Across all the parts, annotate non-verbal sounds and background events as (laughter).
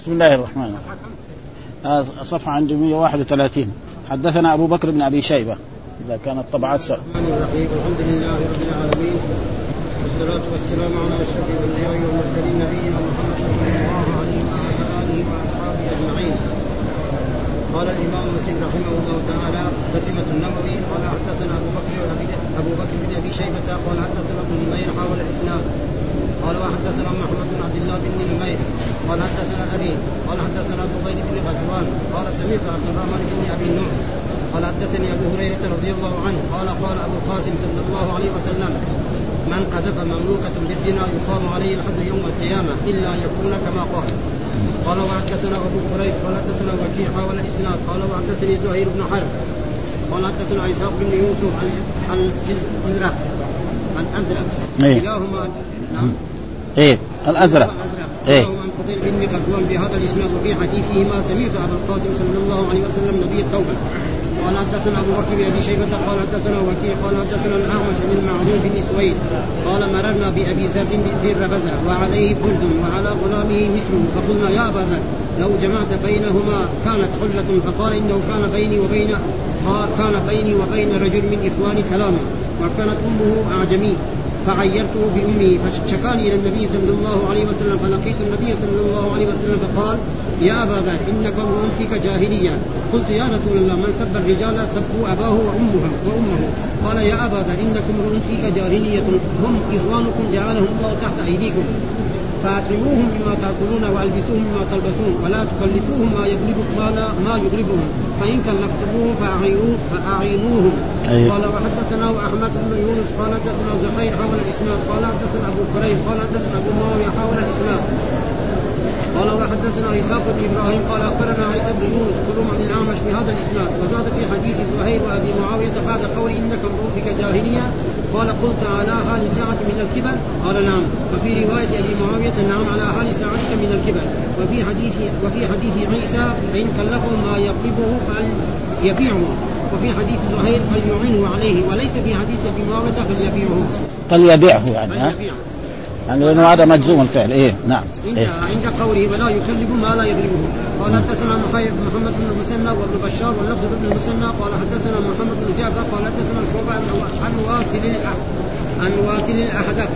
بسم الله الرحمن الرحيم. صفحة عند 131 حدثنا أبو بكر بن أبي شيبة. إذا كانت طبعات سر. الحمد لله رب العالمين. والصلاة والسلام على أشرف الأنبياء والمرسلين نبينا محمد صلى الله عليه وعلى آله وأصحابه أجمعين. قال الإمام مسلم رحمه الله تعالى ترجمة النووي قال حدثنا أبو بكر أبو بكر بن أبي شيبة قال حدثنا ابن نمير حول الإسناد. قال وحدثنا محمد بن عبد الله بن نمير قال حدثنا أبي قال حدثنا فضيل بن غزوان قال سمعت عبد الرحمن بن أبي النور قال حدثني أبو هريرة رضي الله عنه قال قال أبو القاسم صلى الله عليه وسلم من قذف مملوكة بالزنا يقام عليه الحد يوم القيامة إلا يكون كما قال. قال وحدثنا أبو هريرة قال حدثنا وكيع حول الإسناد قال وحدثني زهير بن حرب قال حدثنا إسحاق بن يوسف الأزرق الأزرق كلاهما نعم. إيه. الأزرق. إيه. عن فضيل بن غزوان بهذا الإسناد وفي حديثه ما سمعت ابا القاسم صلى الله عليه وسلم نبي التوبة. قال حدثنا أبو بكر بن أبي شيبة قال حدثنا وكيع قال حدثنا الأعمش عن المعروف بن سويد. قال مررنا بأبي ذر بالربزه وعليه برد وعلى غلامه مثله فقلنا يا أبا ذر لو جمعت بينهما كانت حلة. فقال إنه كان بيني وبين كان بيني وبين رجل من إخواني كلاما وكانت أمه أعجمي. فعيرته بأمه فشكاني إلى النبي صلى الله عليه وسلم فلقيت النبي صلى الله عليه وسلم فقال يا أبا ذر إنك امرؤ فيك جاهلية. قلت يا رسول الله من سب الرجال سبوا أباه وأمه وأمه. قال يا أبا ذر انك امرؤ فيك جاهلية هم إخوانكم جعلهم الله تحت أيديكم. فاطعموهم مما تأكلون وألبسوهم مما تلبسون ولا تكلفوهم ما يغلب ما, يغلبهم. فإن كلفتموهم فاعينوه فأعينوهم. أيوه. قال وحدثنا احمد بن يونس قال حدثنا زهير حول الإسناد قال حدثنا أبو كريم قال حدثنا أبو معاوية حول الإسناد. قال وحدثنا إسحاق بن إبراهيم قال أخبرنا عيسى بن يونس كلهم عن الاعمش بهذا الاسناد وزاد في حديث زهير وأبي معاوية بعد قول إنك امرؤ جاهلية. قال قلت على حال ساعة من الكبر؟ قال نعم. وفي رواية أبي معاوية نعم على حال ساعتك من الكبر. وفي حديث وفي حديث عيسى فإن كلفه ما يقلبه فليبيعه وفي حديث زهير فليعنه عليه. وليس في حديث أبي معاوية فليبيعه. فليبيعه يعني ها؟ يعني لأنه هذا مجزوم الفعل. إيه نعم. عند إيه؟ عند قوله ولا يكلف ما لا يغلبه قال حدثنا محمد بن المثنى وابن بشار واللفظ بن المثنى قال حدثنا محمد بن جعفر قال حدثنا شعبة عن واصل عن واصل الأحدث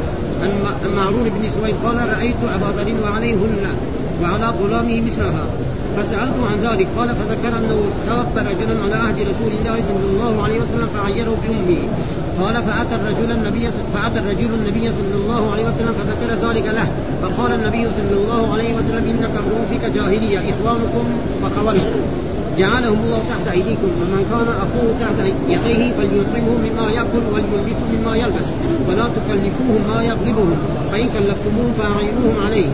عن معرور بن سويد قال رأيت أبا ذر وعليهن وعلى غلامه مثلها. فسألته عن ذلك قال فذكر أنه سب رجلا على عهد رسول الله صلى الله عليه وسلم فعيره بأمه. قال فأتى الرجل النبي فأتى الرجل النبي صلى الله عليه وسلم فذكر ذلك له. فقال النبي صلى الله عليه وسلم إنك امرؤ فيك جاهلية إخوانكم وخولكم جعلهم الله تحت أيديكم ومن كان أخوه تحت يديه فليطعمه مما يأكل وليلبسه مما يلبس ولا تكلفوهم ما يغلبهم فإن كلفتموهم فأعينوهم عليه.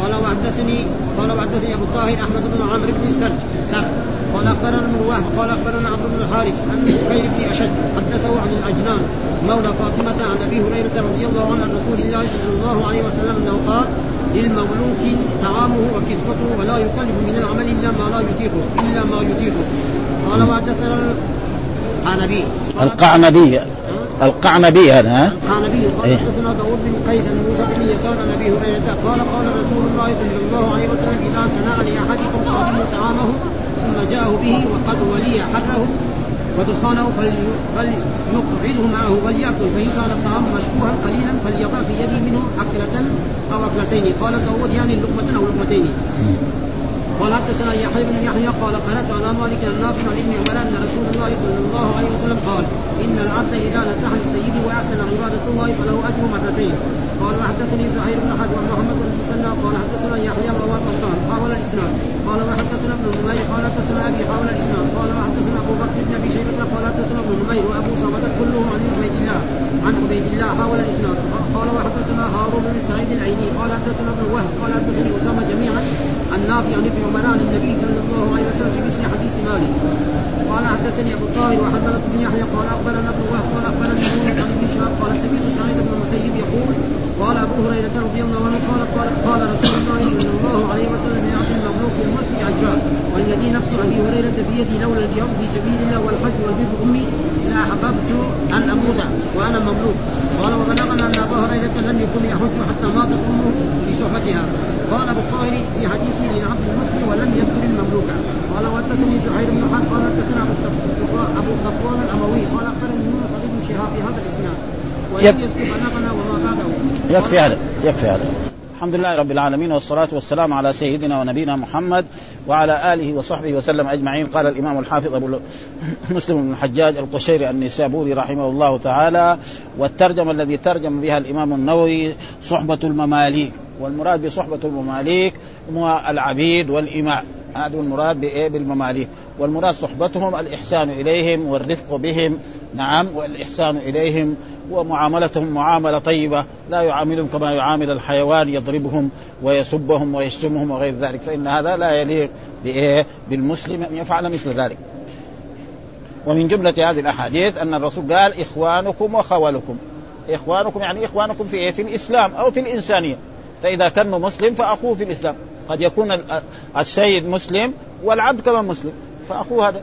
قال وحدثني قال وحدثني أبو الطاهر أحمد بن عمرو بن سرج سرج. قال أخبرنا ابن وهب قال أخبرنا عبد بن الحارث عن بكير بن أشد حدثه عن العجلان مولى فاطمة عن أبي هريرة رضي الله عنه عن رسول الله صلى الله عليه وسلم أنه قال للمملوك طعامه وكسوته ولا يكلف من العمل إلا ما لا يطيقه إلا ما يطيقه. قال وحدثنا القعنبي. القعنبي. القعنبي هذا ها؟ القعنبي. قال حدثنا داود بن قيس بن موسى بن يسار عن أبي هريرة قال قال رسول الله صلى الله عليه وسلم إذا صنع لأحدكم خادم طعامه ثم جاءه به وقد ولي حره ودخانه فليقعده معه وليأكل فإن كان الطعام مشبوها قليلا فليضع في يده منه أكلة أو أكلتين. قال داود يعني لقمة أو لقمتين. قال حدثنا يحيى بن يحيى قال قرأت على مالك النافع عن ابن عمر أن رسول الله صلى الله عليه وسلم قال إن العبد إذا نصح لسيده وأحسن عبادة الله فله أجر مرتين. قال وحدثني زهير بن حرب ومحمد بن مسنى قال حدثنا يحيى وهو القطان حاول الإسناد. قال وحدثنا ابن نمير قال حدثنا أبي حاول الإسناد. قال وحدثنا أبو بكر بن أبي شيبة قال حدثنا ابن نمير وأبو صامت كلهم عن عبيد الله. عن عبيد الله حاول الإسناد. قال وحدثنا هارون بن سعيد الايلي قال حدثنا ابن وهب. قال حدثني أسامة جميعا عن نافع عن ابن عمر عن النبي صلى الله عليه وسلم في مثل حديث مالك. قال حدثني أبو الطاهر وحدثنا بن يحيى قال أخبرنا ابن وهب قال اخبرني ابن شهاب قال سمعت سعيد بن المسيب يقول قال أبو هريرة رضي الله عنه قال قال, قال رسول الله صلى الله عليه وسلم يعطي المملوك المسجد اجران والذي نفس أبي هريرة بيدي لولا الجهاد في سبيل الله والحج والبر أمي لاحببت أن أموت وأنا مملوك. قال وبلغنا أن أبا هريرة لم يكن يحج حتى ماتت أمه في صحبتها. قال أبو الطاهر في حديثه لعبد مملوكا قال وحدثني زهير بن حرب قال حدثنا أبو صفوان الأموي قال أخبرني يونس بن شهاب في هذا الإسناد. ولم يذكر بلغنا وما يكفي هذا يكفي هذا. الحمد لله رب العالمين والصلاة والسلام على سيدنا ونبينا محمد وعلى آله وصحبه وسلم أجمعين. قال الإمام الحافظ أبو (laughs) مسلم بن الحجاج القشيري النسابوري رحمه الله تعالى والترجمة الذي ترجم بها الإمام النووي صحبة المماليك. والمراد بصحبة المماليك هو العبيد والإماء. هذا المراد بالمماليك. والمراد صحبتهم الإحسان إليهم والرفق بهم. نعم والإحسان إليهم ومعاملتهم معاملة طيبة لا يعاملهم كما يعامل الحيوان يضربهم ويسبهم ويشتمهم وغير ذلك. فإن هذا لا يليق بإيه؟ بالمسلم أن يفعل مثل ذلك. ومن جملة هذه الأحاديث أن الرسول قال إخوانكم وخولكم إخوانكم يعني إخوانكم في إيه؟ في الإسلام أو في الإنسانية. فإذا كان مسلم فأخوه في الإسلام. قد يكون السيد مسلم والعبد كمان مسلم فأخوه هذا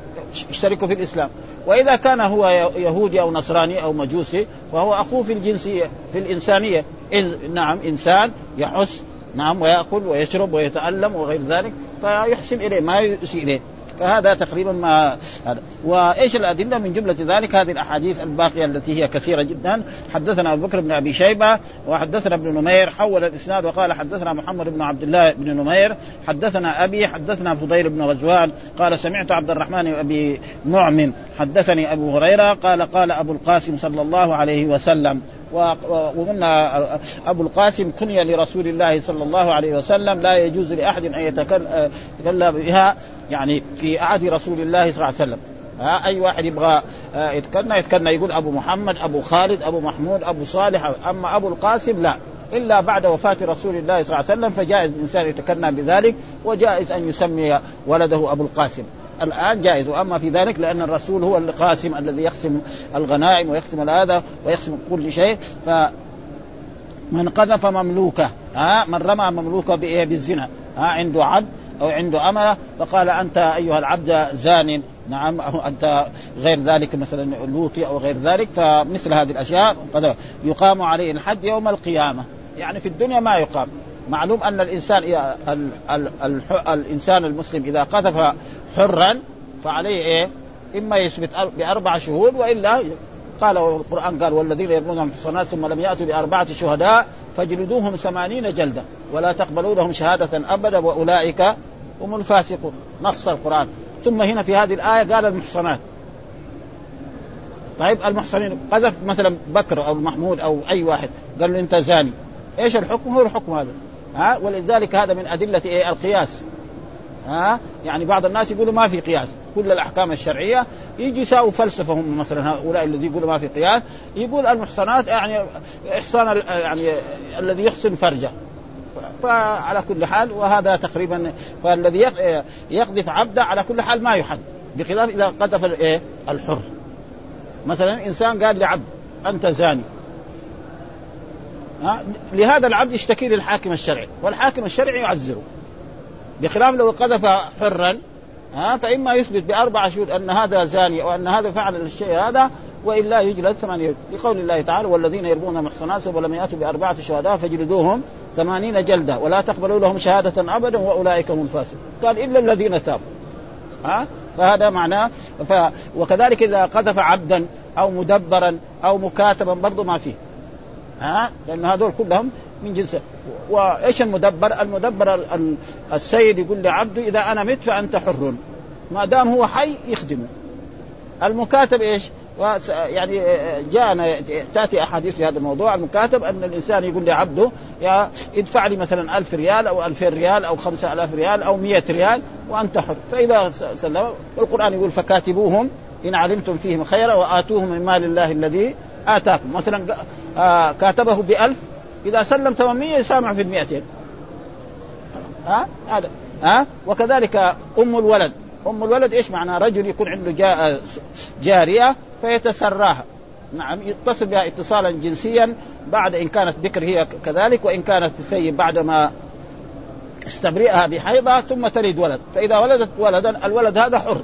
يشترك في الإسلام. وإذا كان هو يهودي أو نصراني أو مجوسي فهو أخوه في الجنسية في الإنسانية. إن نعم إنسان يحس نعم ويأكل ويشرب ويتألم وغير ذلك فيحسن إليه ما يسيء إليه. فهذا تقريبا ما هذا. وإيش الأدلة من جملة ذلك؟ هذه الأحاديث الباقية التي هي كثيرة جدا. حدثنا أبو بكر بن أبي شيبة وحدثنا ابن نمير حول الإسناد وقال حدثنا محمد بن عبد الله بن نمير حدثنا أبي حدثنا فضيل بن غزوان قال سمعت عبد الرحمن أبي نعم حدثني أبو هريرة قال قال أبو القاسم صلى الله عليه وسلم وقلنا أبو القاسم كني لرسول الله صلى الله عليه وسلم لا يجوز لأحد أن يتكلم بها يعني في عهد رسول الله صلى الله عليه وسلم. ها أي واحد يبغى يتكنى يتكنى يقول أبو محمد أبو خالد أبو محمود أبو صالح أما أبو القاسم لا. إلا بعد وفاة رسول الله صلى الله عليه وسلم فجائز الانسان يتكنى بذلك وجائز أن يسمي ولده أبو القاسم. الآن جائز. وأما في ذلك لأن الرسول هو القاسم الذي يقسم الغنائم ويقسم هذا ويقسم كل شيء. ف من قذف مملوكه ها من رمى مملوكه بإيه؟ بالزنا. ها عنده عبد أو عنده امه فقال أنت أيها العبد زان. نعم أو أنت غير ذلك مثلا لوطي أو غير ذلك. فمثل هذه الأشياء قد يقام عليه الحد يوم القيامة. يعني في الدنيا ما يقام. معلوم أن الإنسان ال ال ال الإنسان المسلم إذا قذف حرا فعليه إيه؟ إما يثبت بأربع شهود وإلا قال القرآن قال والذين يرمون المحصنات ثم لم يأتوا بأربعة شهداء فاجلدوهم ثمانين جلده ولا تقبلوا لهم شهادة ابدا وأولئك هم الفاسقون. نص القرآن. ثم هنا في هذه الآية قال المحصنات. طيب المحصنين قذف مثلا بكر أو محمود أو أي واحد قال له أنت زاني. إيش الحكم؟ هو الحكم هذا. ها؟ ولذلك هذا من أدلة إيه؟ القياس. ها؟ يعني بعض الناس يقولوا ما في قياس. كل الأحكام الشرعية يجي يساووا فلسفه هم مثلا هؤلاء الذي يقولوا ما في قياس يقول المحصنات يعني إحصان يعني الذي يحسن فرجه. فعلى كل حال وهذا تقريبا فالذي يقذف عبده على كل حال ما يحد بخلاف إذا قذف الايه الحر. مثلا إنسان قال لعبد أنت زاني. لهذا العبد يشتكي للحاكم الشرعي والحاكم الشرعي يعزره بخلاف لو قذف حرا ها فإما يثبت بأربع شهود أن هذا زاني أو أن هذا فعل الشيء هذا وإلا يجلد ثمانية لقول الله تعالى والذين يرمون المحصنات ولم يأتوا بأربعة شهداء فاجلدوهم ثمانين جلدة ولا تقبلوا لهم شهادة ابدا وأولئك هم الفاسقون. قال إلا الذين تابوا. ها؟ فهذا معناه ف... وكذلك إذا قذف عبدا أو مدبرا أو مكاتبا برضه ما فيه. ها؟ لأن هذول كلهم من جنسه وإيش المدبر؟ المدبر السيد يقول لعبده إذا أنا مت فأنت حر. ما دام هو حي يخدمه. المكاتب إيش؟ يعني جاءنا تأتي أحاديث في هذا الموضوع. المكاتب أن الإنسان يقول لعبده يا ادفع لي مثلا ألف ريال أو ألفين ريال أو خمسة ألاف ريال أو مية ريال وأنت حر. فإذا سلم والقران يقول فكاتبوهم إن علمتم فيهم خيرا وآتوهم من مال الله الذي آتاكم. مثلا آه كاتبه بألف إذا سلم 800 يسامح في المئتين. ها؟ هذا. ها؟ وكذلك أم الولد. أم الولد إيش معنى؟ رجل يكون عنده جاء جارية فيتسراها. نعم يتصل بها اتصالا جنسيا بعد إن كانت بكر هي كذلك وإن كانت سيد بعد ما استبرئها بحيضها ثم تلد ولد. فإذا ولدت ولدا الولد هذا حر.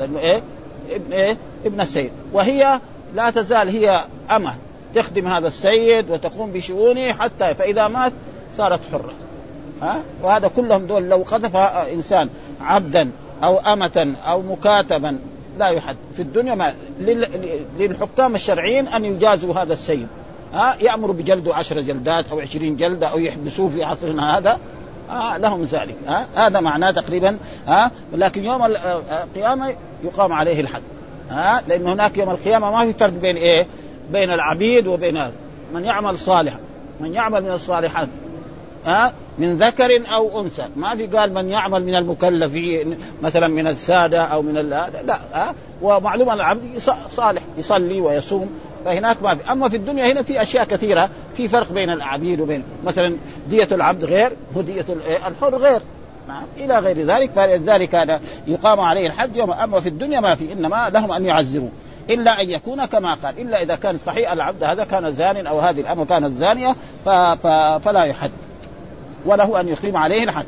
لأنه إيه؟ ابن إيه؟ ابن السيد. وهي لا تزال هي أمة. تخدم هذا السيد وتقوم بشؤونه حتى فإذا مات صارت حرة. ها؟ وهذا كلهم دول لو قذف إنسان عبدا أو أمة أو مكاتبا لا يحد. في الدنيا ما للحكام الشرعيين أن يجازوا هذا السيد. ها؟ يأمر بجلده عشر جلدات أو عشرين جلدة أو يحبسوه في عصرنا هذا. آه لهم ذلك. آه هذا معناه تقريبا آه لكن يوم القيامة يقام عليه الحد. آه لأن هناك يوم القيامة ما في فرق بين إيه؟ بين العبيد وبين من يعمل صالحا من يعمل من الصالحات. ها؟ من ذكر أو أنثى. ما في قال من يعمل من المكلفين مثلا من السادة أو من لا ها؟ ومعلوم العبد صالح يصلي ويصوم فهناك ما في. أما في الدنيا هنا في أشياء كثيرة في فرق بين العبيد وبين مثلا دية العبد غير ودية الحر غير. نعم إلى غير ذلك فلذلك يقام عليه الحد يوم أما في الدنيا ما في إنما لهم أن يعزروه. إلا أن يكون كما قال. إلا إذا كان صحيح العبد هذا كان زان أو هذه الأمة كانت زانية فلا يحد. وله أن يقيم عليه الحد.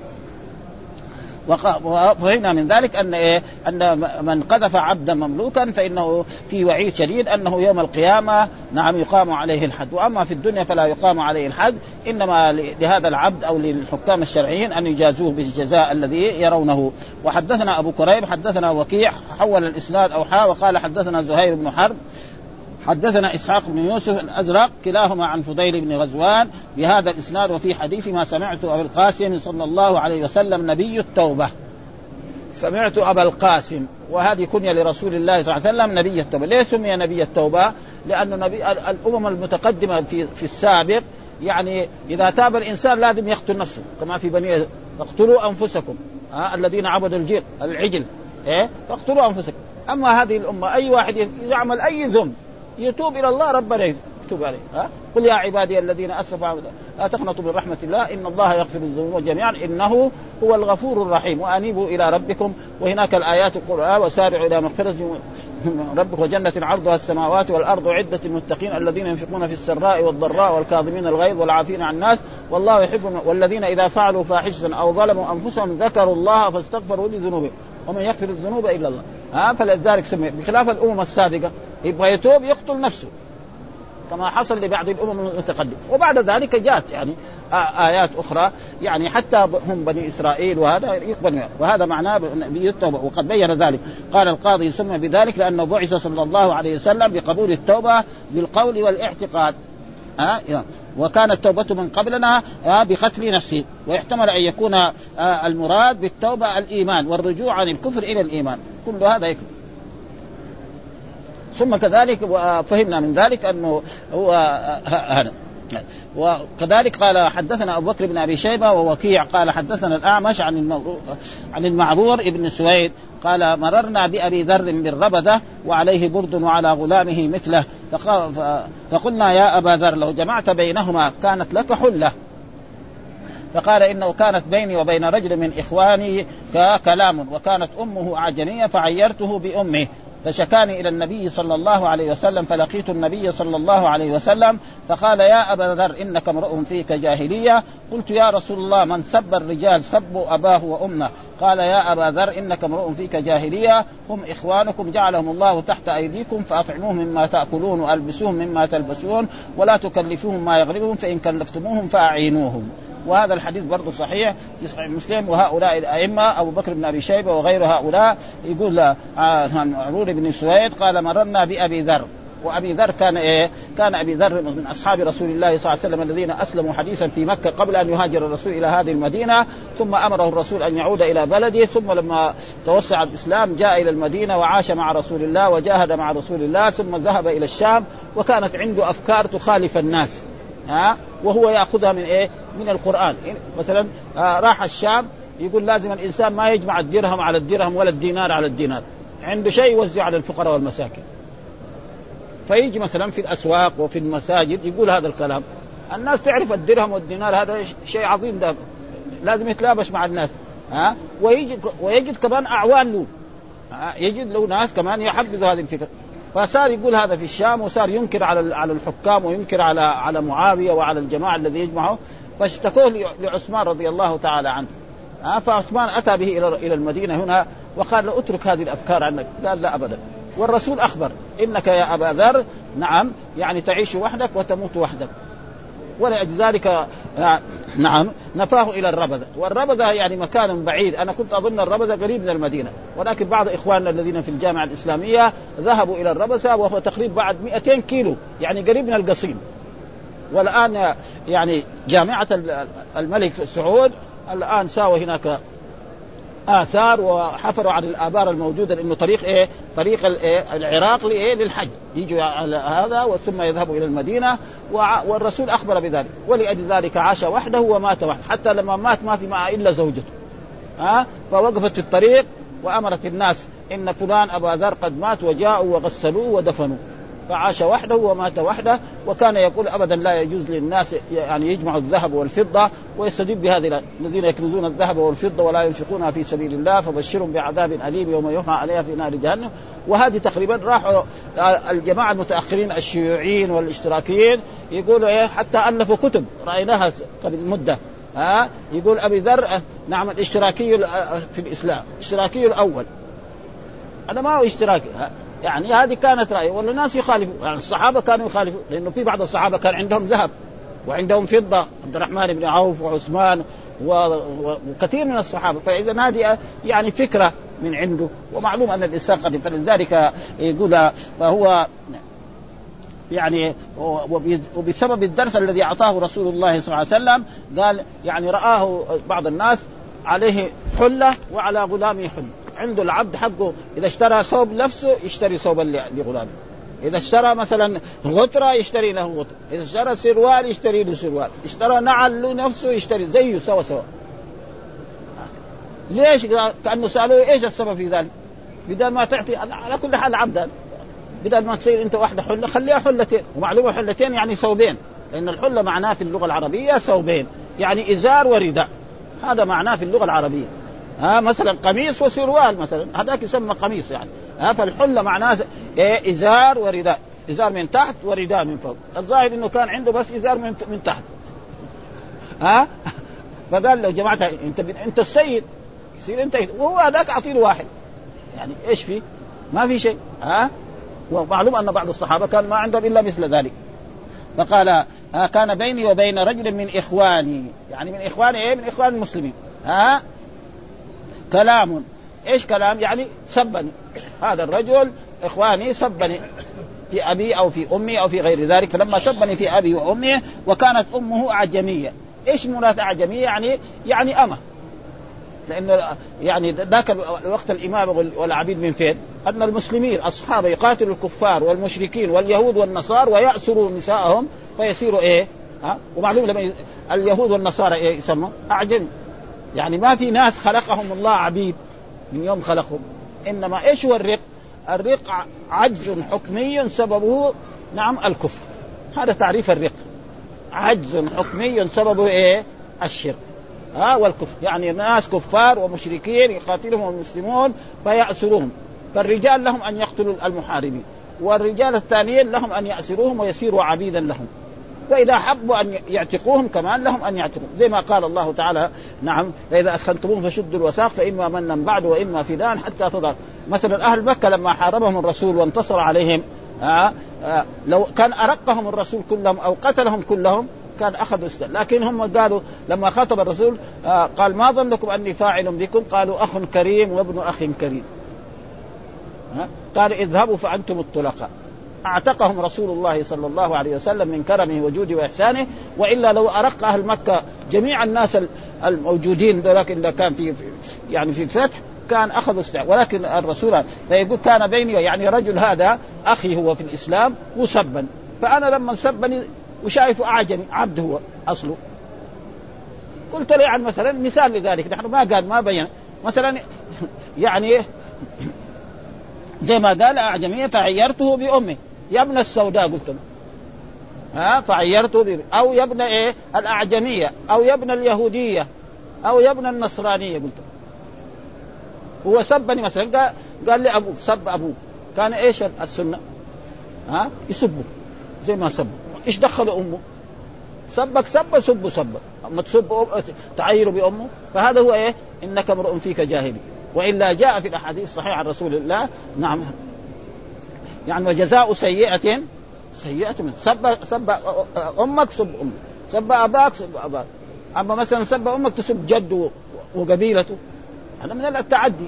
وفهمنا من ذلك أن إيه؟ أن من قذف عبدا مملوكا فإنه في وعيد شديد أنه يوم القيامة نعم يقام عليه الحد. وأما في الدنيا فلا يقام عليه الحد. إنما لهذا العبد أو للحكام الشرعيين أن يجازوه بالجزاء الذي يرونه. وحدثنا أبو كريب حدثنا وكيع حول الإسناد أو حا وقال حدثنا زهير بن حرب حدثنا إسحاق بن يوسف الأزرق كلاهما عن فضيل بن غزوان بهذا الإسناد وفي حديث ما سمعت ابي القاسم صلى الله عليه وسلم نبي التوبة. سمعت أبا القاسم وهذه كنية لرسول الله صلى الله عليه وسلم نبي التوبة، ليه سمي نبي التوبة؟ لأن نبي الأمم المتقدمة في في السابق يعني إذا تاب الإنسان لازم يقتل نفسه كما في بني اقتلوا أنفسكم ها الذين عبدوا الجير العجل إيه؟ فاقتلوا أنفسكم. أما هذه الأمة أي واحد يعمل أي ذنب يتوب إلى الله ربنا يتوب عليه. ها؟ قل يا عبادي الذين أسرفوا لا تقنطوا من رحمة الله إن الله يغفر الذنوب جميعا إنه هو الغفور الرحيم. وأنيبوا إلى ربكم وهناك الآيات القرآن وسارعوا إلى مغفرة ربك وجنة عرضها السماوات والأرض عدة المتقين الذين ينفقون في السراء والضراء والكاظمين الغيظ والعافين عن الناس. والله يحب والذين إذا فعلوا فاحشة أو ظلموا أنفسهم ذكروا الله فاستغفروا لذنوبهم. ومن يغفر الذنوب إلا الله. ها؟ فلذلك سمي بخلاف الأمم السابقة يبغى يتوب يقتل نفسه. كما حصل لبعض الأمم المتقدمة. وبعد ذلك جاءت يعني آيات أخرى. يعني حتى هم بني إسرائيل وهذا يقبل وهذا معناه التوبه وقد بين ذلك. قال القاضي سمي بذلك لأنه بعث صلى الله عليه وسلم بقبول التوبة بالقول والاعتقاد. ها وكانت توبته من قبلنا بقتل نفسه. ويحتمل أن يكون المراد بالتوبة الإيمان والرجوع عن الكفر إلى الإيمان. كل هذا يكفر ثم كذلك فهمنا من ذلك أنه هو هذا. وكذلك قال حدثنا أبو بكر بن أبي شيبة ووكيع قال حدثنا الأعمش عن عن المعذور ابن سويد قال مررنا بأبي ذر بالربده وعليه برد وعلى غلامه مثله فقلنا يا أبا ذر لو جمعت بينهما كانت لك حلة. فقال إنه كانت بيني وبين رجل من إخواني كلام وكانت أمه عجميه فعيرته بأمه. فشكاني إلى النبي صلى الله عليه وسلم فلقيت النبي صلى الله عليه وسلم فقال يا أبا ذر إنك امرؤ فيك جاهلية. قلت يا رسول الله من سب الرجال سبوا أباه وأمه. قال يا أبا ذر إنك امرؤ فيك جاهلية. هم إخوانكم جعلهم الله تحت أيديكم فاطعموهم مما تأكلون والبسوهم مما تلبسون ولا تكلفوهم ما يغلبهم فإن كلفتموهم فأعينوهم. وهذا الحديث برضه صحيح في صحيح مسلم وهؤلاء الأئمة أبو بكر بن أبي شيبة وغير هؤلاء يقول آه، عمرو بن سويد قال مررنا بأبي ذر وأبي ذر كان إيه؟ كان أبي ذر من أصحاب رسول الله صلى الله عليه وسلم الذين أسلموا حديثا في مكة قبل أن يهاجر الرسول إلى هذه المدينة ثم أمره الرسول أن يعود إلى بلده ثم لما توسع الإسلام جاء إلى المدينة وعاش مع رسول الله وجاهد مع رسول الله ثم ذهب إلى الشام وكانت عنده أفكار تخالف الناس ها؟ وهو يأخذها من إيه؟ من القرآن. مثلا آه، راح الشام يقول لازم الإنسان ما يجمع الدرهم على الدرهم ولا الدينار على الدينار. عنده شيء يوزع على الفقراء والمساكين. فيجي مثلا في الأسواق وفي المساجد يقول هذا الكلام. الناس تعرف الدرهم والدينار هذا شيء عظيم ده. لازم يتلابش مع الناس. ها؟ ويجد ويجد كمان أعوان له. يجد له ناس كمان يحبذوا هذه الفكرة. فصار يقول هذا في الشام وصار ينكر على على الحكام وينكر على على معاوية وعلى الجماعة الذي يجمعه فاشتكوه لعثمان رضي الله تعالى عنه. ها فعثمان أتى به إلى إلى المدينة هنا وقال له اترك هذه الأفكار عنك. قال لا ابدا. والرسول أخبر إنك يا أبا ذر نعم يعني تعيش وحدك وتموت وحدك. ولأجل ذلك نعم نفاه إلى الربذه والربذه يعني مكان بعيد. أنا كنت أظن الربذه قريب من المدينة. ولكن بعض إخواننا الذين في الجامعة الإسلامية ذهبوا إلى الربذه وهو تقريبا بعد 200 كيلو. يعني قريب من القصيم. والآن يعني جامعة الملك سعود الآن ساوى هناك آثار وحفروا عن الابار الموجودة لأنه طريق إيه؟ طريق الايه؟ العراق لإيه؟ للحج يجوا على هذا ثم يذهبوا إلى المدينة والرسول أخبر بذلك ولأجل ذلك عاش وحده ومات وحده حتى لما مات ما في معه إلا زوجته ها فوقفت في الطريق وأمرت الناس إن فلان أبا ذر قد مات وجاءوا وغسلوه ودفنوه فعاش وحده ومات وحده وكان يقول أبدا لا يجوز للناس يعني يجمعوا الذهب والفضة ويستدل بهذه الذين يكنزون الذهب والفضة ولا ينفقونها في سبيل الله فبشرهم بعذاب أليم يوم يحمى عليها في نار جهنم. وهذه تقريبا راحوا الجماعة المتأخرين الشيوعيين والاشتراكيين يقولوا إيه حتى ألفوا كتب. رأيناها قبل مدة. ها يقول أبي ذر نعم الاشتراكي في الإسلام الاشتراكي الأول. هذا ما هو اشتراكي. يعني هذه كانت رأي. والناس يخالفوا. يعني الصحابة كانوا يخالفوا. لأنه في بعض الصحابة كان عندهم ذهب وعندهم فضة. عبد الرحمن بن عوف وعثمان وكثير من الصحابة. فإذا هذه يعني فكرة من عنده ومعلوم أن الإنسان قد فلذلك يقول فهو يعني وبسبب الدرس الذي أعطاه رسول الله صلى الله عليه وسلم قال يعني رآه بعض الناس عليه حلة وعلى غلامه حلة. عنده العبد حقه إذا اشترى ثوب نفسه يشتري ثوبا لغلامه. إذا اشترى مثلا غتره يشتري له غتره إذا اشترى سروال يشتري له سروال. اشترى نعل له نفسه يشتري زيه سوا سوا. ليش؟ كأنه سألوه إيش السبب في ذلك؟ بدل ما تعطي على كل حال عبدا بدل ما تصير أنت واحدة حلة خليها حلتين. ومعلومة حلتين يعني ثوبين لأن الحلة معناه في اللغة العربية ثوبين يعني إزار ورداء هذا معناه في اللغة العربية. ها مثلا قميص وسروال مثلا هذاك يسمى قميص يعني. ها فالحلة معناه إيه إزار ورداء إزار من تحت ورداء من فوق. الظاهر إنه كان عنده بس إزار من من تحت. ها؟ (laughs) فقال له جماعة أنت أنت السيد. يصير أنت وهو هذاك اعطي له واحد. يعني إيش في؟ ما في شيء. ها؟ ومعلوم أن بعض الصحابة كان ما عندهم إلا مثل ذلك. فقال ها كان بيني وبين رجل من إخواني. يعني من إخواني إيه؟ من إخوان المسلمين. ها؟ كلام. إيش كلام؟ يعني سبني. هذا الرجل إخواني سبني. في أبي أو في أمي أو في غير ذلك. فلما سبني في أبي وأمي وكانت أمه أعجمية. إيش مراد أعجمية؟ يعني يعني أمة. لأن يعني ذاك الوقت الإمام والعبيد من فين؟ أن المسلمين اصحاب يقاتلوا الكفار والمشركين واليهود والنصارى ويأسروا نساءهم فيصيروا إيه؟ ها؟ ومعلوم لما اليهود والنصارى إيه يسموا؟ أعجم يعني ما في ناس خلقهم الله عبيد من يوم خلقهم إنما إيش هو الرق؟ الرق عجز حكمي سببه نعم الكفر هذا تعريف الرق عجز حكمي سببه إيه؟ الشرك ها والكفر يعني ناس كفار ومشركين يقاتلهم المسلمون فيأسروهم فالرجال لهم أن يقتلوا المحاربين والرجال الثانيين لهم أن يأسروهم ويصيروا عبيدا لهم واذا حبوا أن يعتقوهم كمان لهم أن يعتقوا. زي ما قال الله تعالى نعم فإذا اسخنتموهم فشدوا الوثاق فإما منا بعد وإما فداء حتى تضع مثلا أهل مكة لما حاربهم الرسول وانتصر عليهم آه آه لو كان أرقهم الرسول كلهم أو قتلهم كلهم كان اخذوا استل لكن هم قالوا لما خاطب الرسول آه قال ما ظنكم أني فاعل بكم؟ قالوا أخ كريم وابن أخ كريم. قال اذهبوا فأنتم الطلقاء. أعتقهم رسول الله صلى الله عليه وسلم من كرمه وجوده وإحسانه وإلا لو أرق أهل مكة جميع الناس الموجودين لكن كان في يعني في الفتح كان أخذوا استع ولكن الرسول فيقول كان بيني يعني رجل هذا أخي هو في الإسلام وسبا فأنا لما سبني وشايفه أعجمي عبد هو أصله. قلت له يعني مثلا مثال لذلك نحن ما قال ما بين. مثلا (laughs) يعني زي ما قال اعجميه فعيرته بأمه. يا ابن السوداء قلت له. ها فعيرته. أو يا ابن إيه؟ الأعجمية. أو يا ابن اليهودية. أو يا ابن النصرانية قلت هو سبني مثلا قال, قال لي أبوك سب أبوك. كان إيش السنة؟ ها؟ يسبه. زي ما سبه إيش دخل أمه؟ سبك سب سب سب. أما تسب تعير بأمه فهذا هو إيه؟ إنك امرؤ فيك جاهلي. وإلا جاء في الأحاديث الصحيحة عن رسول الله. نعم. يعني وجزاء سيئة سيئة من سب سب أمك سب أمك سب أباك سب أباك. أما مثلا سب أمك تسب جده وقبيلته. هذا من التعدي.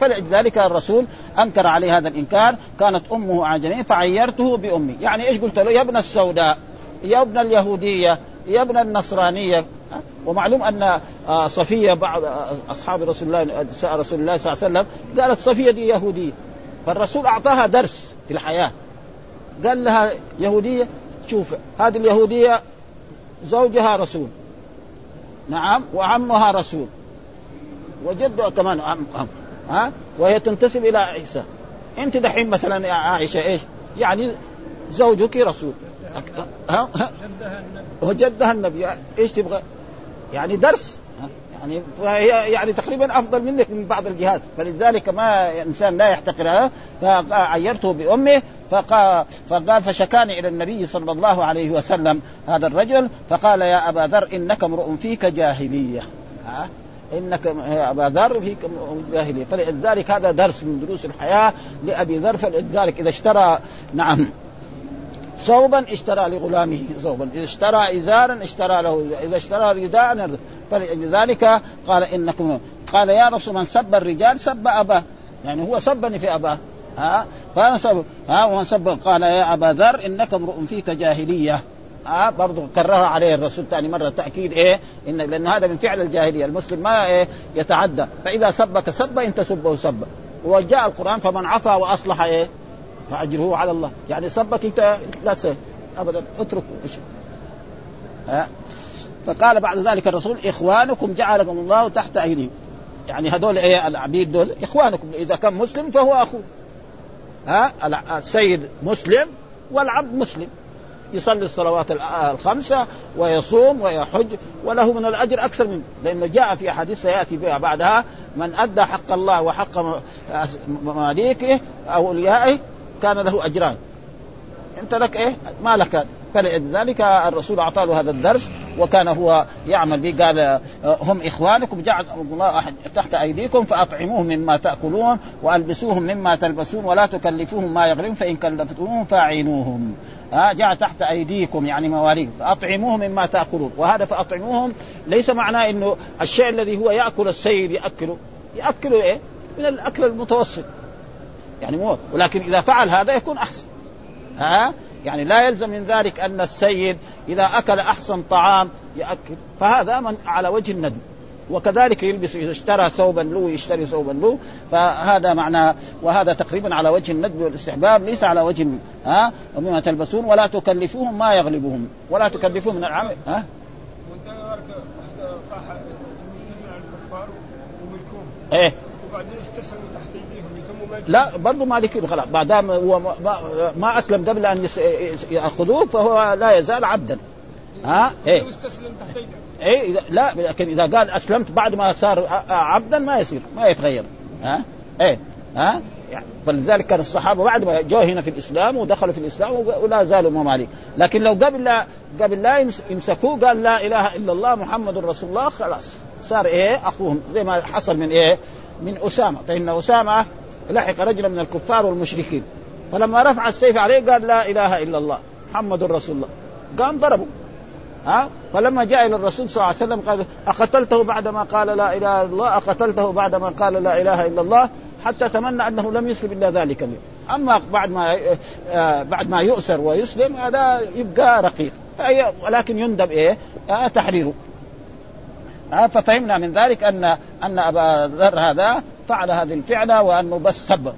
فلذلك الرسول أنكر عليه هذا الإنكار. كانت أمه أعجمية فعيرته بأمي. يعني إيش قلت له؟ يا ابن السوداء يا ابن اليهودية يا ابن النصرانية. ومعلوم أن آه، صفية بعض أصحاب رسول الله رسول الله صلى الله عليه وسلم قالت صفية دي يهودية. فالرسول أعطاها درس. في الحياة. قال لها يهودية شوف هذه اليهودية زوجها رسول. نعم وعمها رسول. وجدها كمان عم عم ها؟ وهي تنتسب إلى عيسى. أنت دحين مثلا يا عائشة إيش؟ يعني زوجك رسول. ها؟ وجدها النبي. إيش تبغى؟ يعني درس. يعني فهي يعني تقريبا أفضل منك من بعض الجهات. فلذلك ما إنسان لا يحتقرها. فعيرته بأمه فقال, فشكاني إلى النبي صلى الله عليه وسلم هذا الرجل فقال يا أبا ذر إنك امرؤ فيك جاهلية. ها؟ إنك يا أبا ذر فيك جاهلية. فلذلك هذا درس من دروس الحياة لأبي ذر. فلذلك إذا اشترى نعم. ثوبا اشترى لغلامه ثوبا إذا اشترى ازارا اشترى له إذا اشترى رداء فلذلك قال إنكم قال يا رسول من سب الرجال سب أباه. يعني هو سبني في أباه. ها؟ فأنا سب ها؟ ومن سب قال يا أبا ذر إنك امرؤ فيك جاهلية. ها؟ برضه كررها عليه الرسول ثاني مرة تأكيد إيه؟ إن لأن هذا من فعل الجاهلية. المسلم ما إيه؟ يتعدى. فإذا سبك سب إن تسبه سب وجاء القرآن فمن عفا وأصلح إيه؟ فأجره على الله. يعني سبك أنت لا تسأل. ابدا اتركه ها؟ فقال بعد ذلك الرسول إخوانكم جعلكم الله تحت أيديهم. يعني هذول إيه؟ العبيد دول إخوانكم. إذا كان مسلم فهو اخوه ها؟ السيد مسلم والعبد مسلم. يصلي الصلوات الخمسة ويصوم ويحج وله من الأجر أكثر من لأنه جاء في أحاديث سيأتي بها بعدها من أدى حق الله وحق مماليكه أوليائه كان له أجران. أنت لك إيه؟ ما لك. فلذلك الرسول اعطى له هذا الدرس وكان هو يعمل به. قال هم إخوانكم. جعل الله تحت أيديكم فأطعموهم مما تأكلون وألبسوهم مما تلبسون ولا تكلفوهم ما يغلبون فإن كلفتموهم فاعينوهم. ها جاء تحت أيديكم يعني مواليد. فاطعموهم مما تأكلون. وهذا فأطعموهم ليس معناه إنه الشيء الذي هو يأكل السيد يأكله. ياكله إيه؟ من الأكل المتوسط. يعني مو ولكن إذا فعل هذا يكون أحسن. ها؟ يعني لا يلزم من ذلك أن السيد إذا أكل أحسن طعام يأكل. فهذا من على وجه الندب وكذلك يلبس إذا اشترى ثوبا له يشتري ثوبا له. فهذا معنى وهذا تقريبا على وجه الندب والاستحباب ليس على وجه ها؟ ومما تلبسون. ولا تكلفوهم ما يغلبهم. ولا تكلفوهم من العمل. ها؟ إيه. وبعدين استسلموا تحت إيديهم. لا برضه مالكي خلاص ما دام هو ما, أسلم قبل أن يأخذوه فهو لا يزال عبدا. ها؟ إيه. استسلم تحت إيه لا لكن إذا قال أسلمت بعد ما صار عبدا ما يصير ما يتغير. ها؟ إيه. ها؟ يعني فلذلك كان الصحابة بعد ما جاءوا هنا في الإسلام ودخلوا في الإسلام ولا زالوا مماليك لكن لو قبل لا قبل لا يمسكوه قال لا إله إلا الله محمد رسول الله خلاص. صار إيه أخوهم زي ما حصل من إيه من أسامة. فإن أسامة لحق رجلا من الكفار والمشركين. فلما رفع السيف عليه قال لا إله إلا الله محمد رسول الله. قام ضربه. ها؟ فلما جاء إلى الرسول صلى الله عليه وسلم قال أقتلته بعدما قال لا إله إلا الله؟ أقتلته بعدما قال لا إله إلا الله حتى تمنى أنه لم يسلم إلا ذلك اليوم. أما بعد ما آه بعد ما يؤسر ويسلم هذا يبقى رقيق. ولكن يندب إيه؟ آه تحريره. آه ففهمنا من ذلك ان أن أبا ذر هذا فعل هذه الفعلة وانه بس سب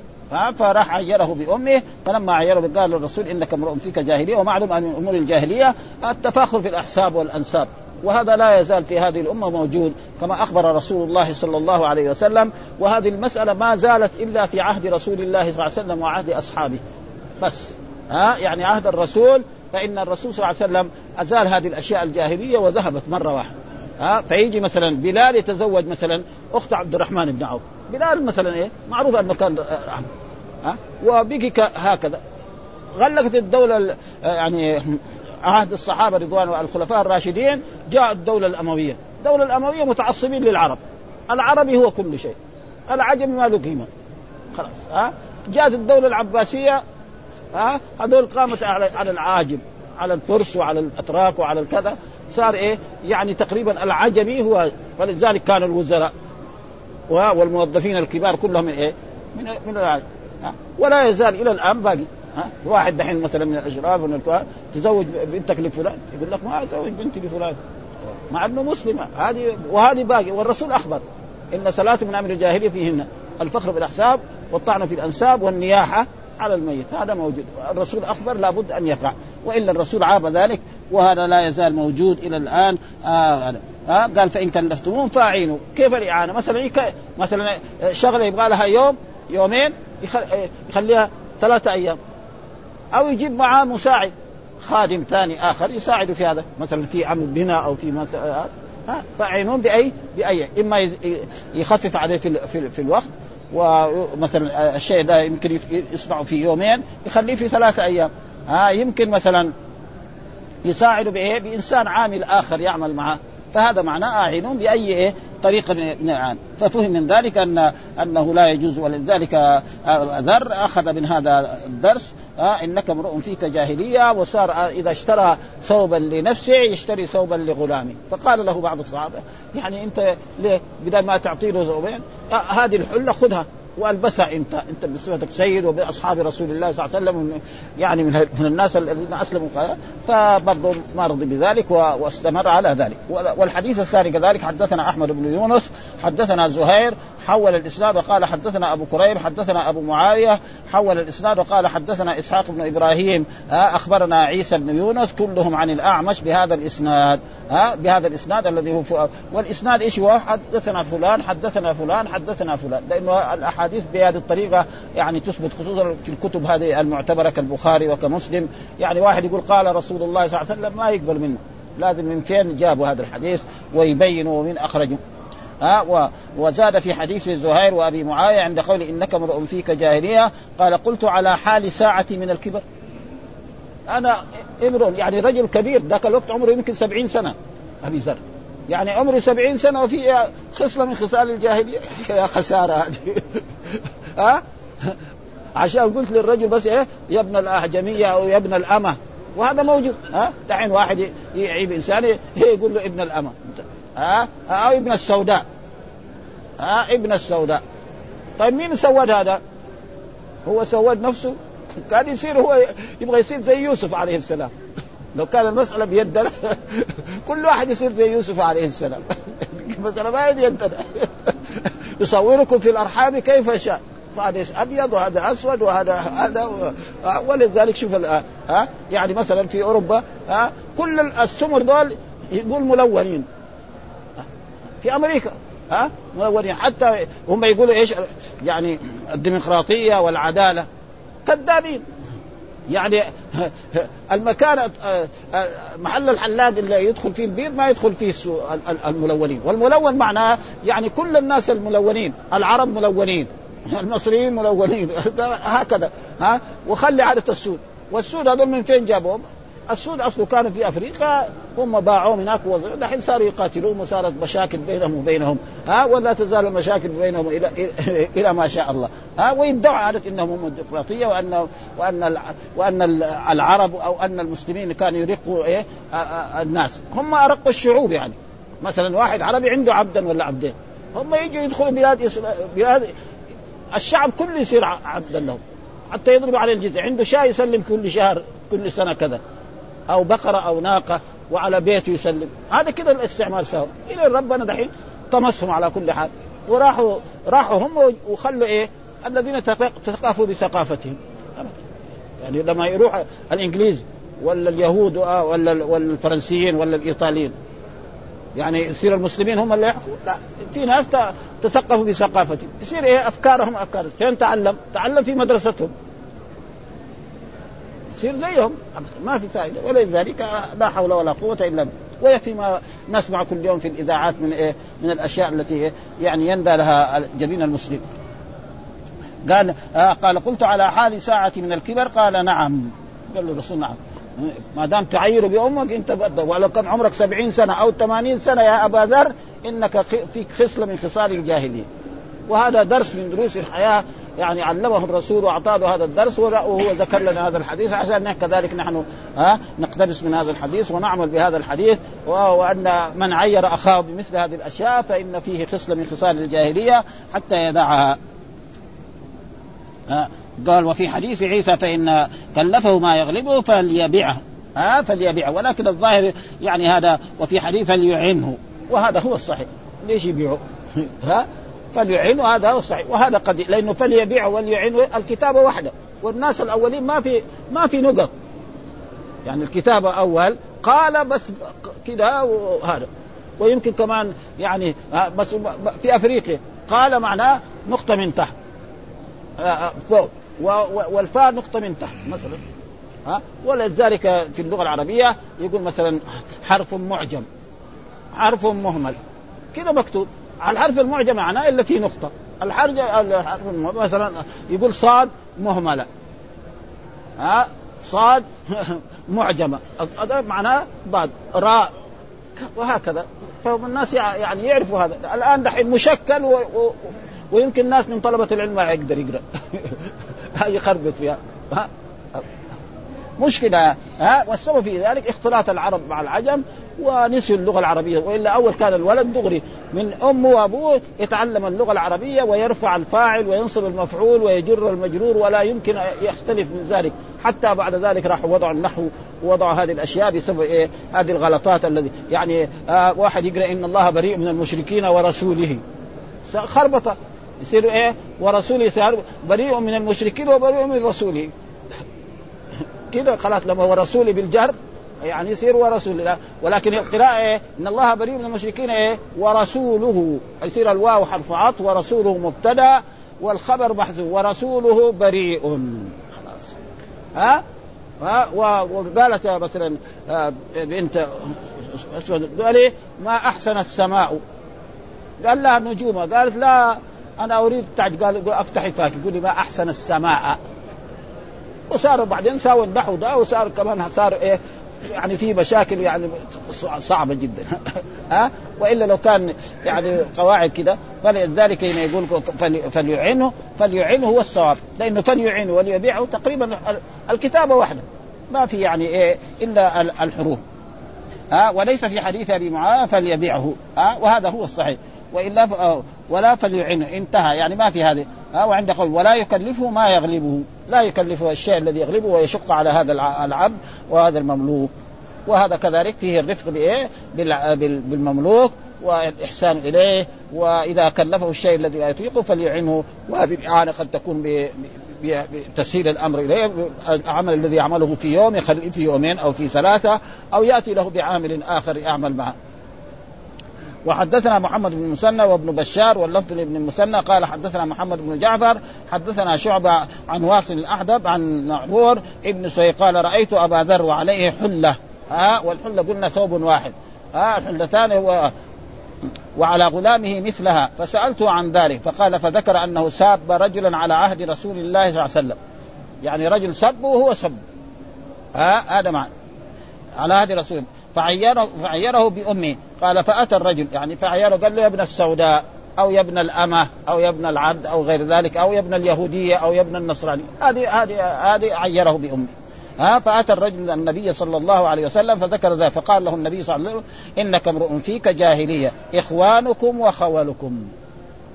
فراح عيره بأمه فلما عيره قال الرسول إنك امرؤ فيك جاهلية ومعلوم أن من امور الجاهلية التفاخر في الأحساب والأنساب. وهذا لا يزال في هذه الأمة موجود كما أخبر رسول الله صلى الله عليه وسلم. وهذه المسألة ما زالت إلا في عهد رسول الله صلى الله عليه وسلم وعهد أصحابه. بس ها يعني عهد الرسول فإن الرسول صلى الله عليه وسلم أزال هذه الأشياء الجاهلية وذهبت مرة واحدة. ها فيجي مثلا بلال يتزوج مثلا أخت عبد الرحمن بن عوف. بلال مثلا إيه؟ معروف أنه كان رحمه ها؟ وبقي هكذا. غلقت الدولة يعني عهد الصحابة رضوان الخلفاء الراشدين جاء الدولة الأموية، الدولة الأموية متعصبين للعرب، العربي هو كل شيء، العجم ما له قيمة. خلاص ها؟ جاءت الدولة العباسية ها؟ هذول قامت على العاجم على الفرس وعلى الأتراك وعلى الكذا. صار إيه؟ يعني تقريبا العجمي هو فلذلك كان الوزراء والموظفين الكبار كلهم من إيه؟ من من العجم ولا يزال إلى الآن باقي. ها؟ واحد دحين مثلا من الأشراف من الكهان تزوج بنتك لفلان يقول لك ما أزوج بنتي لفلان مع إنه مسلمه هذه وهذه باقي. والرسول أخبر إن ثلاث من أمر الجاهلية فيهن الفخر بالاحساب والطعن في الأنساب والنياحة على الميت. هذا موجود. الرسول أخبر لابد أن يقع. وإلا الرسول عاب ذلك وهذا لا يزال موجود إلى الآن. آه آه قال فإن كلفتموهم فأعينوا. كيف الإعانة؟ مثلا مثلا شغلة يبغى لها يوم يومين يخليها ثلاثة أيام. أو يجيب معاه مساعد خادم ثاني آخر يساعده في هذا. مثلا في عمل بناء أو في مثلا فاعينون باي بأي. إما يخفف عليه في, في, في الوقت ومثلا الشيء ده يمكن يصنعه في يومين يخليه في ثلاثة أيام. ها يمكن مثلا يساعد بإيه؟ بإنسان عامل آخر يعمل معه. فهذا معناه اعينون بأي إيه؟ طريقة من العام ففهم من ذلك ان أنه لا يجوز ولذلك ذر أخذ من هذا الدرس آه إنك امرؤ فيك جاهلية وصار إذا اشترى ثوبا لنفسه يشتري ثوبا لغلامه. فقال له بعض الصحابة يعني أنت ليه؟ بدل ما تعطي له ثوبين آه هذه الحلة خذها. وألبسها. انت إنت بصفتك سيد وبأصحاب رسول الله صلى الله عليه وسلم يعني من من الناس الذين أسلموا. فبرضه ما رضي بذلك واستمر على ذلك. والحديث الثاني كذلك حدثنا أحمد بن يونس حدثنا زهير حول الإسناد وقال حدثنا أبو كريب حدثنا أبو معاوية حول الإسناد وقال حدثنا إسحاق بن إبراهيم أخبرنا عيسى بن يونس كلهم عن الأعمش بهذا الإسناد ها بهذا الإسناد الذي هو والإسناد إيش هو؟ حدثنا فلان حدثنا فلان حدثنا فلان لأنه الأحاديث بهذه الطريقة يعني تثبت خصوصا في الكتب هذه المعتبرة كالبخاري وكمسلم يعني واحد يقول قال رسول الله صلى الله عليه وسلم ما يقبل منه لازم من فين جابوا هذا الحديث ويبينوا ومن اخرجوا ها وزاد في حديث زهير وأبي معاوية عند قول إنك امرؤ فيك جاهلية قال قلت على حال ساعتي من الكبر. أنا امرؤ يعني رجل كبير ذاك الوقت عمره يمكن سبعين سنة أبي ذر. يعني عمري سبعين سنة وفي خصلة من خصال الجاهلية. (laughs) يا خسارة. هذه (laughs) ها؟ عشان قلت للرجل بس إيه يا ابن الأهجمية أو يا ابن الأمة. وهذا موجود. ها؟ دحين واحد يعيب إنسان يقول له ابن الأمة. ها؟ أو ابن السوداء. ها ابن السوداء. طيب مين سود هذا؟ هو سود نفسه؟ كان يصير هو يبغى يصير زي يوسف عليه السلام. لو كان المسألة بيدنا. (laughs) كل واحد يصير زي يوسف عليه السلام. (laughs) المسألة ما هي بيدنا. (laughs) يصوركم في الأرحام كيف شاء. هذا أبيض وهذا أسود وهذا هذا ولذلك شوف ها؟ يعني مثلا في أوروبا ها؟ كل السمر دول يقول ملونين. في أمريكا. ها؟ ملونين حتى هم يقولوا إيش؟ يعني الديمقراطية والعدالة. كذابين. يعني (laughs) المكان محل الحلاق اللي يدخل فيه البيض ما يدخل فيه الملونين. والملون معناه يعني كل الناس الملونين. العرب ملونين. (laughs) المصريين ملونين. (laughs) هكذا. ها؟ وخلي عادة السود. والسود هذول من فين جابوهم؟ السود أصله كانوا في أفريقيا هم باعوهم هناك دحين صاروا يقاتلوهم وصارت مشاكل بينهم وبينهم. ها ولا تزال المشاكل بينهم إلى إلى ما شاء الله. ها ويدعوا عادة إنهم هم الديمقراطية وان وأن وأن العرب أو أن المسلمين كانوا يرقوا إيه الناس. هم أرقوا الشعوب يعني. مثلا واحد عربي عنده عبدا ولا عبدين. هم يجوا يدخلوا بلاد بلاد الشعب كله يصير عبدا لهم. حتى يضرب على الجزء عنده شاي يسلم كل شهر كل سنة كذا. أو بقرة أو ناقة وعلى بيته يسلم. هذا كذا الاستعمار سوا إلى ربنا دحين طمسهم على كل حال. وراحوا راحوا هم وخلوا إيه؟ الذين تثقفوا بثقافتهم. يعني لما يروح الإنجليز ولا اليهود ولا ولا الفرنسيين ولا الإيطاليين. يعني يصير المسلمين هم اللي يحكموا لا في ناس تثقفوا بثقافتهم. يصير إيه؟ أفكارهم أفكار. فين تعلم؟ تعلم في مدرستهم. يصير زيهم. ما في فائدة. ولذلك لا حول ولا قوة إلا بالله. ويكفي ما نسمع كل يوم في الإذاعات من إيه؟ من الأشياء التي إيه؟ يعني يندى لها جبين المسلم. قال آه قال قلت على حال ساعة من الكبر؟ قال نعم. قال له الرسول نعم. ما دام تعير انت بقدر ولو كان عمرك سبعين سنة أو ثمانين سنة يا أبا ذر إنك فيك خصله من خصال الجاهليه وهذا درس من دروس الحياة يعني علمه الرسول وأعطاه هذا الدرس وهو ذكر لنا هذا الحديث. عشان كذلك نحن ها نقتبس من هذا الحديث ونعمل بهذا الحديث. وأن من عير أخاه بمثل هذه الأشياء فإن فيه خصله من خصال الجاهلية حتى يدعها. قال وفي حديث عيسى فإن كلفه ما يغلبه فليبيعه. ها فليبيعه. ولكن الظاهر يعني هذا وفي حديث فليعنه وهذا هو الصحيح. ليش يبيعه؟ (laughs) ها فليعنه هذا هو الصحيح وهذا قد لأنه فليبيعه وليعنه الكتابه واحدة والناس الأولين ما في ما في نقط يعني الكتابه أول قال بس كذا وهذا. ويمكن كمان يعني بس في أفريقيا قال معناه نقطة من تحت. فوق. والفاء نقطة من تحت مثلا. ها؟ ولذلك في اللغة العربية يقول مثلا حرف معجم حرف مهمل. كذا مكتوب. الحرف المعجم معناه إلا في نقطة. الحرف مثلا يقول صاد مهملة. ها؟ صاد (laughs) معجمة. هذا معناه ضاد. راء. وهكذا. فالناس يعني يعرفوا هذا. الآن دحين مشكل و... و... ويمكن ناس من طلبة العلم ما يقدر يقرأ. (laughs) يخربط فيها. ها؟ مشكلة. ها؟ والسبب في ذلك اختلاط العرب مع العجم ونسيوا اللغة العربية. وإلا أول كان الولد دغري. من امه وابوه يتعلم اللغة العربية ويرفع الفاعل وينصب المفعول ويجر المجرور ولا يمكن يختلف من ذلك. حتى بعد ذلك راحوا وضعوا النحو ووضعوا هذه الأشياء بسبب إيه؟ هذه الغلطات الذي يعني آه واحد يقرأ إن الله بريء من المشركين ورسوله. خربطه يصير إيه؟ ورسوله يصير بريء من المشركين وبريء من رسوله. (laughs) كده خلاص لما هو رسولي بالجر يعني يصير ورسول الله. ولكن القراءة إيه؟ إن الله بريء من المشركين إيه؟ ورسوله. يصير الواو حرف عطف ورسوله مبتدأ والخبر محذوف ورسوله بريء. خلاص. ها؟ ها؟ وقالت مثلا بنت أسود قال ما أحسن السماء. قال لها نجومة. قالت لا أنا أريد تاج قال أفتحي فاك يقول لي ما أحسن السماء. وصاروا بعدين ساووا النحو ده وصار كمان صار إيه؟ يعني في مشاكل يعني صعبة جدا. (laughs) ها؟ وإلا لو كان يعني قواعد كده فلذلك هنا يقول فليعنه فليعنه هو الصواب. لأنه فليعنه وليبيعه تقريبا الكتابة واحدة. ما في يعني إيه إلا الحروف. ها؟ وليس في حديث أبي معاوية فليبيعه. ها؟ وهذا هو الصحيح. وإلا ولا فليعنه انتهى. يعني ما في هذه. ها وعند قول ولا يكلفه ما يغلبه. لا يكلفه الشيء الذي يغلبه ويشق على هذا العبد وهذا المملوك. وهذا كذلك فيه الرفق بإيه؟ بالمملوك والإحسان إليه. وإذا كلفه الشيء الذي لا يطيقه فليعنه. وهذه الاعانه قد تكون بتسهيل الأمر إليه. العمل الذي يعمله في يوم يخليه في يومين أو في ثلاثة أو يأتي له بعامل آخر يعمل معه. وحدثنا محمد بن مسنى وابن بشار واللفظ لابن المثنى قال حدثنا محمد بن جعفر حدثنا شعبة عن واصل الأحدب عن معرور ابن سوي. قال رأيت أبا ذر وعليه حلة. ها والحلة قلنا ثوب واحد. ها الحلتان هو وعلى غلامه مثلها. فسألته عن ذلك فقال فذكر أنه ساب رجلا على عهد رسول الله صلى الله عليه وسلم. يعني رجل سبه وهو سب. ها هذا معنى. على عهد رسول. فعيره فعيره بأمه. قال فأتى الرجل. يعني فعيره قال له يا ابن السوداء أو يا ابن الأمة أو يا ابن العبد أو غير ذلك أو يا ابن اليهودية أو يا ابن النصراني هذه هذه هذه عيره بأمه. ها فأتى الرجل النبي صلى الله عليه وسلم فذكر ذلك فقال له النبي صلى الله عليه وسلم إنك امرؤ فيك جاهلية إخوانكم وخولكم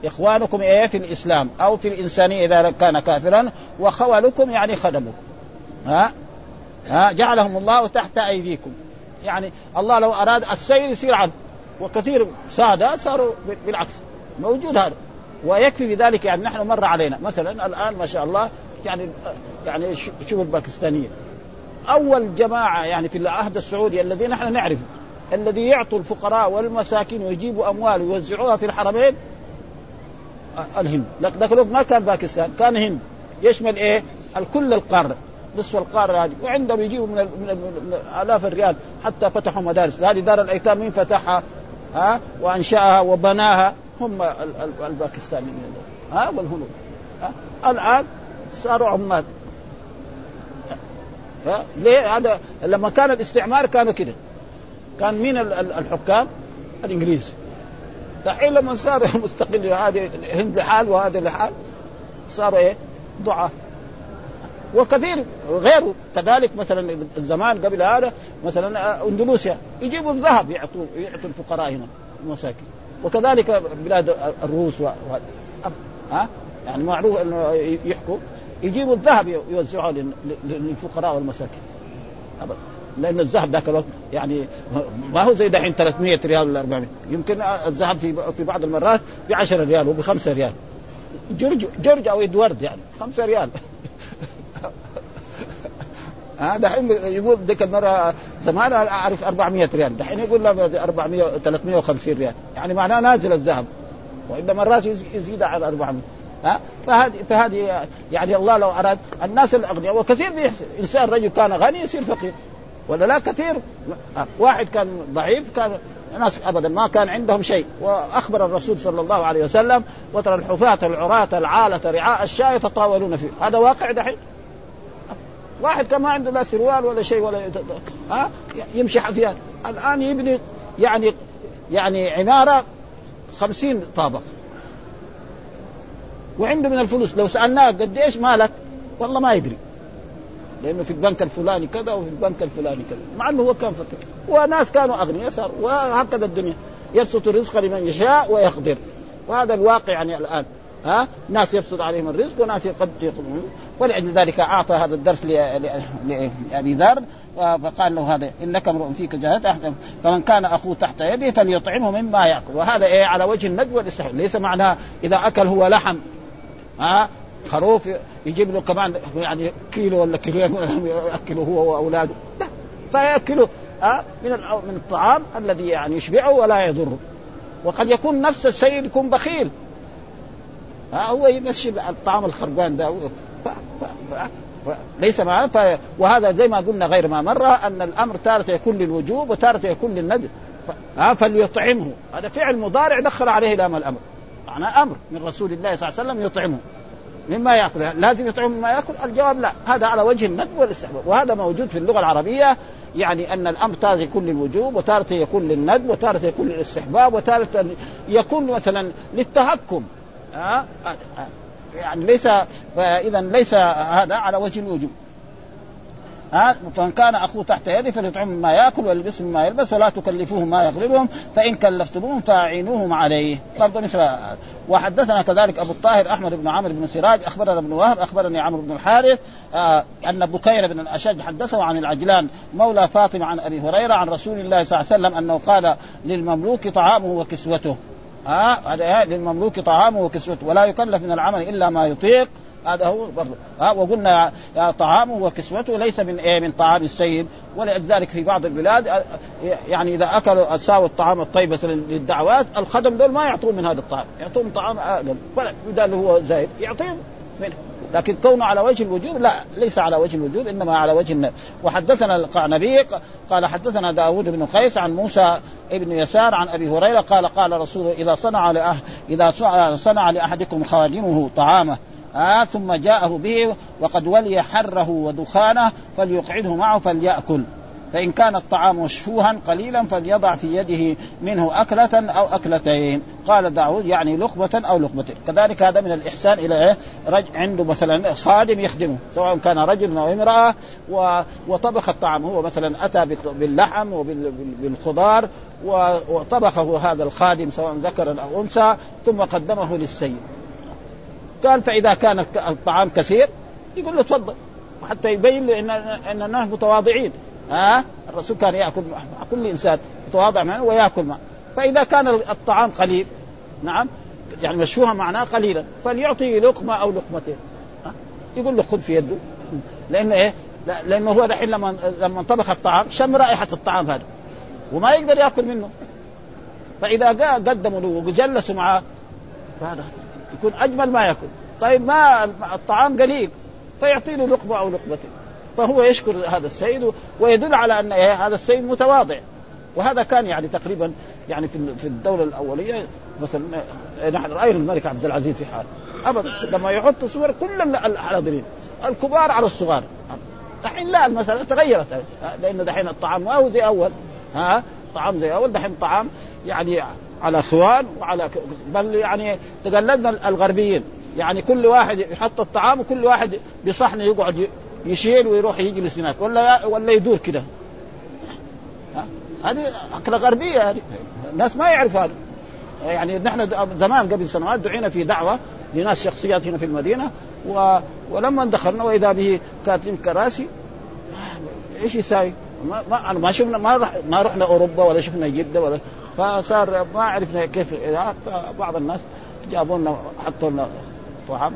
إخوانكم إيه؟ في الإسلام أو في الانسانيه إذا كان كافرا وخولكم يعني خدمكم. ها؟ ها؟ جعلهم الله تحت أيديكم. يعني الله لو أراد السير يصير عبد وكثير ساده صاروا بالعكس. موجود هذا. ويكفي بذلك يعني نحن مر علينا. مثلا الآن ما شاء الله يعني يعني شوف الباكستانيه أول جماعة يعني في العهد السعودي الذي نحن نعرفه الذي يعطوا الفقراء والمساكين ويجيبوا أموال ويوزعوها في الحرمين الهند. الوقت ما كان باكستان كان هند. يشمل إيه؟ الكل القارة. نصف القارة هذه. وعندهم يجيبوا من, من, من آلاف الريال حتى فتحوا مدارس. هذه دار الأيتام مين فتحها؟ ها وأنشأها وبناها. هم الباكستانيين ها والهنود ها. الآن صاروا عمال. ها ليه؟ هذا لما كان الاستعمار كانوا كده. كان مين الحكام؟ الإنجليز. دحين لما صار (laughs) مستقل هذه الهند لحال وهذا لحال صاروا إيه؟ ضعاف. وكثير غيره كذلك مثلا الزمان قبل هذا مثلا اندونيسيا يجيبوا الذهب يعطوا يعطوا الفقراء هنا المساكين. وكذلك بلاد الروس و... ها؟ يعني معروف إنه يحكوا. يجيبوا الذهب يوزعوه للفقراء والمساكين. أبدا. لأن الذهب ذاك الوقت يعني ما هو زي دحين 300 ريال ولا 400 يمكن الذهب في في بعض المرات ب 10 ريال وب 5 ريال. جرج جرج أو إدوارد يعني 5 ريال. ها دحين يقول ذيك المرة زمان أعرف 400 ريال دحين يقول له 400 350 ريال يعني معناه نازل الذهب وإلا مرات يزيد على 400 ها؟ فهذه فهذه يعني الله لو أراد الناس الأغنياء وكثير بيحصل إنسان رجل كان غني يصير فقير ولا لا؟ كثير واحد كان ضعيف كان ناس ابدا ما كان عندهم شيء وأخبر الرسول صلى الله عليه وسلم وترى الحفاة العراة العالة رعاء الشاة يتطاولون فيه. هذا واقع دحين؟ واحد كان ما عنده لا سروال ولا شيء ولا ها؟ يمشي حفيان. الآن يبني يعني يعني عمارة خمسين طابق. وعنده من الفلوس. لو سألناه قد إيش مالك؟ والله ما يدري. لأنه في البنك الفلاني كذا وفي البنك الفلاني كذا. مع إنه هو كان فقير. وناس كانوا أغنياء. صار وهكذا الدنيا. يبسط الرزق لمن يشاء ويقدر. وهذا الواقع يعني الآن. ها؟ ناس يبسط عليهم الرزق وناس قد يقدرون ولأجل ذلك أعطى هذا الدرس لأبي ذر فقال له هذا إنك امرؤ فيك جهاد فمن كان أخوه تحت يده فليطعمه مما يأكل. وهذا إيه؟ على وجه الندب والاستحباب ليس معناه إذا أكل هو لحم. ها؟ خروف يجيب له كمان يعني كيلو ولا كيلو (laughs) يأكله هو وأولاده. لا فيأكله ها؟ من من الطعام الذي يعني يشبعه ولا يضره. وقد يكون نفس السيد يكون بخيل. ها هو يمشي الطعام الخربان ده ليس معنا ف... وهذا زي ما قلنا غير ما مر أن الأمر تارة يكون للوجوب وتارة يكون للندب. ف... ها فليطعمه. هذا فعل مضارع دخل عليه لام الأمر. معناه أمر من رسول الله صلى الله عليه وسلم يطعمه. مما يأكل. لازم يطعم مما يأكل؟ الجواب لا. هذا على وجه الندب والاستحباب. وهذا موجود في اللغة العربية يعني أن الأمر تارة يكون للوجوب وتارة يكون للندب وتارة يكون للاستحباب وتارة يكون مثلا للتهكم. ها؟ يعني ليس فإذا ليس هذا على وجه الوجوب. ها؟ فمن كان أخوه تحت يده فليطعم مما يأكل ويلبسه مما يلبس ولا تكلفوه ما يغلبهم فإن كلفتموهم فأعينوهم عليه. برضه مثل وحدثنا كذلك أبو الطاهر أحمد بن عمرو بن سراج أخبرنا ابن وهب أخبرني عمرو بن الحارث آه أن بكير بن الأشج حدثه عن العجلان مولى فاطمة عن أبي هريرة عن رسول الله صلى الله عليه وسلم أنه قال للمملوك طعامه وكسوته. هذا للمملوك طعامه وكسوته. ولا يكلف من العمل إلا ما يطيق. هذا هو برضه ها وقلنا طعامه وكسوته ليس من إيه من طعام السيد. ولذلك في بعض البلاد يعني إذا أكلوا ساووا الطعام الطيب مثلا للدعوات الخدم دول ما يعطون من هذا الطعام. يعطون طعام أقل. اللي هو زايد. يعطيهم منه. لكن كونه على وجه الوجوب لا ليس على وجه الوجوب إنما على وجه النبي وحدثنا القعنبي قال حدثنا داود بن قيس عن موسى ابن يسار عن أبي هريرة قال قال رسول إذا صنع لأه إذا صنع لأحدكم خادمه طعامه آه ثم جاءه به وقد ولي حره ودخانه فليقعده معه فليأكل. فإن كان الطعام مشفوها قليلا فليضع في يده منه أكلة أو أكلتين. قال داود يعني لقمة أو لقمتين. كذلك هذا من الإحسان إلى إيه؟ عنده مثلا خادم يخدمه. سواء كان رجل أو امرأة وطبخ الطعام. هو مثلا أتى باللحم وبالخضار وطبخه هذا الخادم سواء ذكر أو أنثى ثم قدمه للسيد. قال فإذا كان الطعام كثير يقول له تفضل. حتى يبين له ان إن الناس متواضعين. ها؟ الرسول كان يأكل مع كل إنسان يتواضع معه ويأكل معه. فإذا كان الطعام قليل نعم يعني مشفوها معناه قليلا فليعطي لقمة أو لقمتين. يقول له خذ في يده. لأن إيه؟ لأنه هو دحين لما لما طبخ الطعام شم رائحة الطعام هذا وما يقدر يأكل منه. فإذا قدموا له وجلسوا معاه فهذا يكون أجمل ما يكون طيب ما الطعام قليل فيعطي له لقمة أو لقمتين. فهو يشكر هذا السيد ويدل على أن إيه هذا السيد متواضع. وهذا كان يعني تقريبا يعني في الدولة الأولية مثلا إيه، نحن راينا الملك عبد العزيز في حال. ابدا لما يحط صور كل الحاضرين الكبار على الصغار. دحين لا المسألة تغيرت. لأنه دحين الطعام ما هو زي أول. ها؟ طعام زي أول دحين طعام يعني على خوان وعلى بل يعني تقلدنا الغربيين. يعني كل واحد يحط الطعام وكل واحد بصحن يقعد يشيل ويروح يجلس هناك ولا ولا يدور كده. هذه أكلة غربية هذه. الناس ما يعرف هذا. يعني نحن زمان قبل سنوات دعينا في دعوة لناس شخصيات هنا في المدينة و... ولما دخلنا وإذا به كاتب كراسي إيش يساوي؟ ما, ما ما شفنا ما رح ما رحنا أوروبا ولا شفنا جده ولا فصار ما عرفنا كيف بعض الناس جابوا لنا حطوا لنا طعام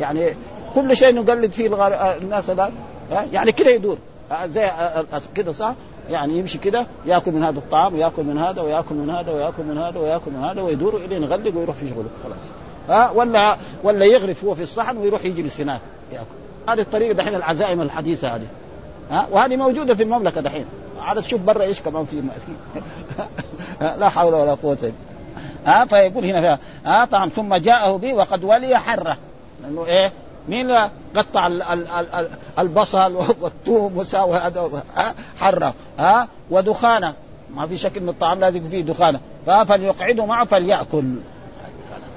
يعني كل شيء نقلد فيه الناس الان يعني كده يدور. زي كده صح؟ يعني يمشي كده ياكل من هذا الطعام وياكل من هذا وياكل من هذا وياكل من هذا وياكل من هذا ويدور إلى يغلق ويروح في شغله خلاص. ها؟ ولا ولا يغرف هو في الصحن ويروح يجلس هناك ياكل. هذه الطريقة دحين العزائم الحديثة هذه. ها؟ وهذه موجودة في المملكة دحين. عاد تشوف برا إيش كمان في (laughs) لا حول ولا قوة إلا ها؟ فيقول هنا فيها ها؟ طعم ثم جاءه به وقد ولي حرة. لأنه إيه؟ مين قطع البصل (laughs) والثوم وساوى هذا حرة ها؟ ودخانة. ما في شك إن الطعام لازم فيه دخانة. فليقعده معه فليأكل.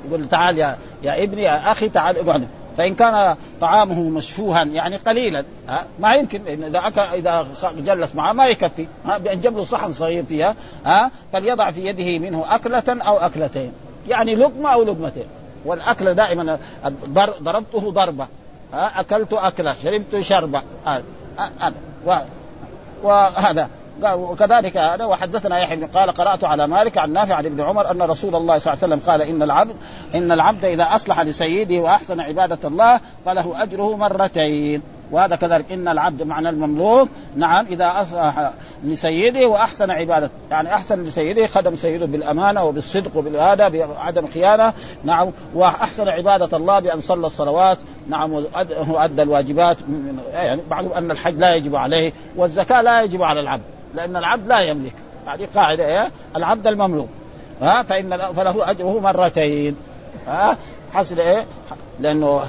يقول تعال يا يا ابني يا أخي تعال اقعد. فإن كان طعامه مشفوها يعني قليلا ها؟ ما يمكن. إذا أكل إذا جلس معه ما يكفي. ها؟ بنجيب له صحن صغير فيها ها؟ فليضع في يده منه أكلة أو أكلتين. يعني لقمة أو لقمتين. والأكل دائما ضربته ضربة. أكلت أكلة شربت شربة. هذا وهذا. وكذلك هذا وحدثنا يحيى بن قال قرأت على مالك عن نافع عن ابن عمر أن رسول الله صلى الله عليه وسلم قال إن العبد إن العبد إذا أصلح لسيده وأحسن عبادة الله فله أجره مرتين. وهذا كذلك. إن العبد معنى المملوك نعم إذا اصلح لسيده وأحسن عبادته يعني أحسن لسيده خدم سيده بالأمانة وبالصدق وبالهذا بعدم خيانة نعم وأحسن عبادة الله بأن صلى الصلوات نعم وأدى الواجبات. يعني معلوم أن الحج لا يجب عليه والزكاة لا يجب على العبد لأن العبد لا يملك. هذه قاعدة إيه؟ العبد المملوك. ها؟ فإن فله أجره مرتين. ها؟ حصل إيه؟ لأنه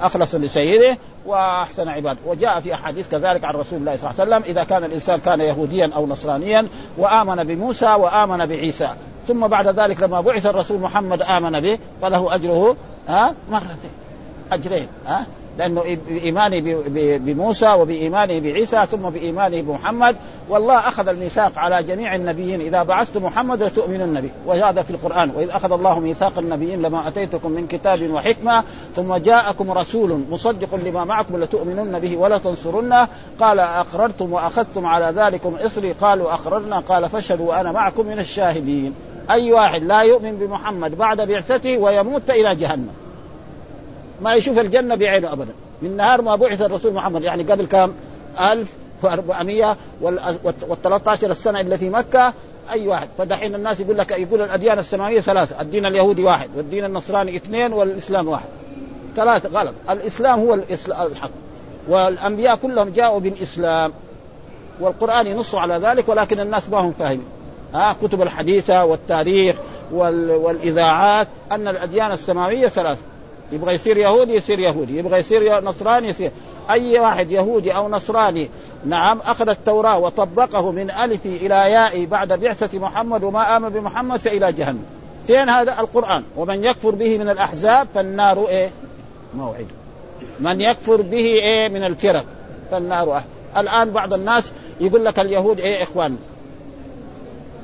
أخلص لسيده وأحسن عباده وجاء في أحاديث كذلك عن رسول الله صلى الله عليه وسلم إذا كان الإنسان كان يهوديا أو نصرانيا وآمن بموسى وآمن بعيسى. ثم بعد ذلك لما بعث الرسول محمد آمن به فله أجره ها مرتين. أجرين ها. لأنه بإيمانه بموسى وبإيمانه بعيسى ثم بإيمانه بمحمد. والله أخذ الميثاق على جميع النبيين. إذا بعثت محمد لتؤمنن به وهذا في القرآن. وإذ أخذ الله ميثاق النبيين لما أتيتكم من كتاب وحكمة ثم جاءكم رسول مصدق لما معكم لتؤمنن به ولا تنصرنه. قال أقررتم وأخذتم على ذلكم إصري. قالوا أقررنا. قال فاشهدوا وأنا معكم من الشاهدين. أي واحد لا يؤمن بمحمد بعد بعثته ويموت إلى جهنم. ما يشوف الجنة بعينه أبدا. من نهار ما بعث الرسول محمد يعني قبل كم؟ 1400 وال 13 السنة اللي في مكة أي واحد. فدحين الناس يقول لك يقول الأديان السماوية ثلاثة. الدين اليهودي واحد والدين النصراني اثنين والإسلام واحد. ثلاثة غلط. الإسلام هو الحق. والأنبياء كلهم جاءوا بالإسلام. والقرآن ينص على ذلك ولكن الناس ما هم فاهمين. ها كتب الحديثة والتاريخ والإذاعات أن الأديان السماوية ثلاثة. يبغى يصير يهودي يصير يهودي. يبغى يصير نصراني يصير. أي واحد يهودي أو نصراني نعم أخذ التوراة وطبقه من الف إلى ياء بعد بعثة محمد وما آمن بمحمد فإلى جهنم. فين هذا؟ القرآن. ومن يكفر به من الأحزاب فالنار إيه؟ موعد. من يكفر به إيه؟ من الفرق فالنار أه. الآن بعض الناس يقول لك اليهود إيه؟ إخواننا.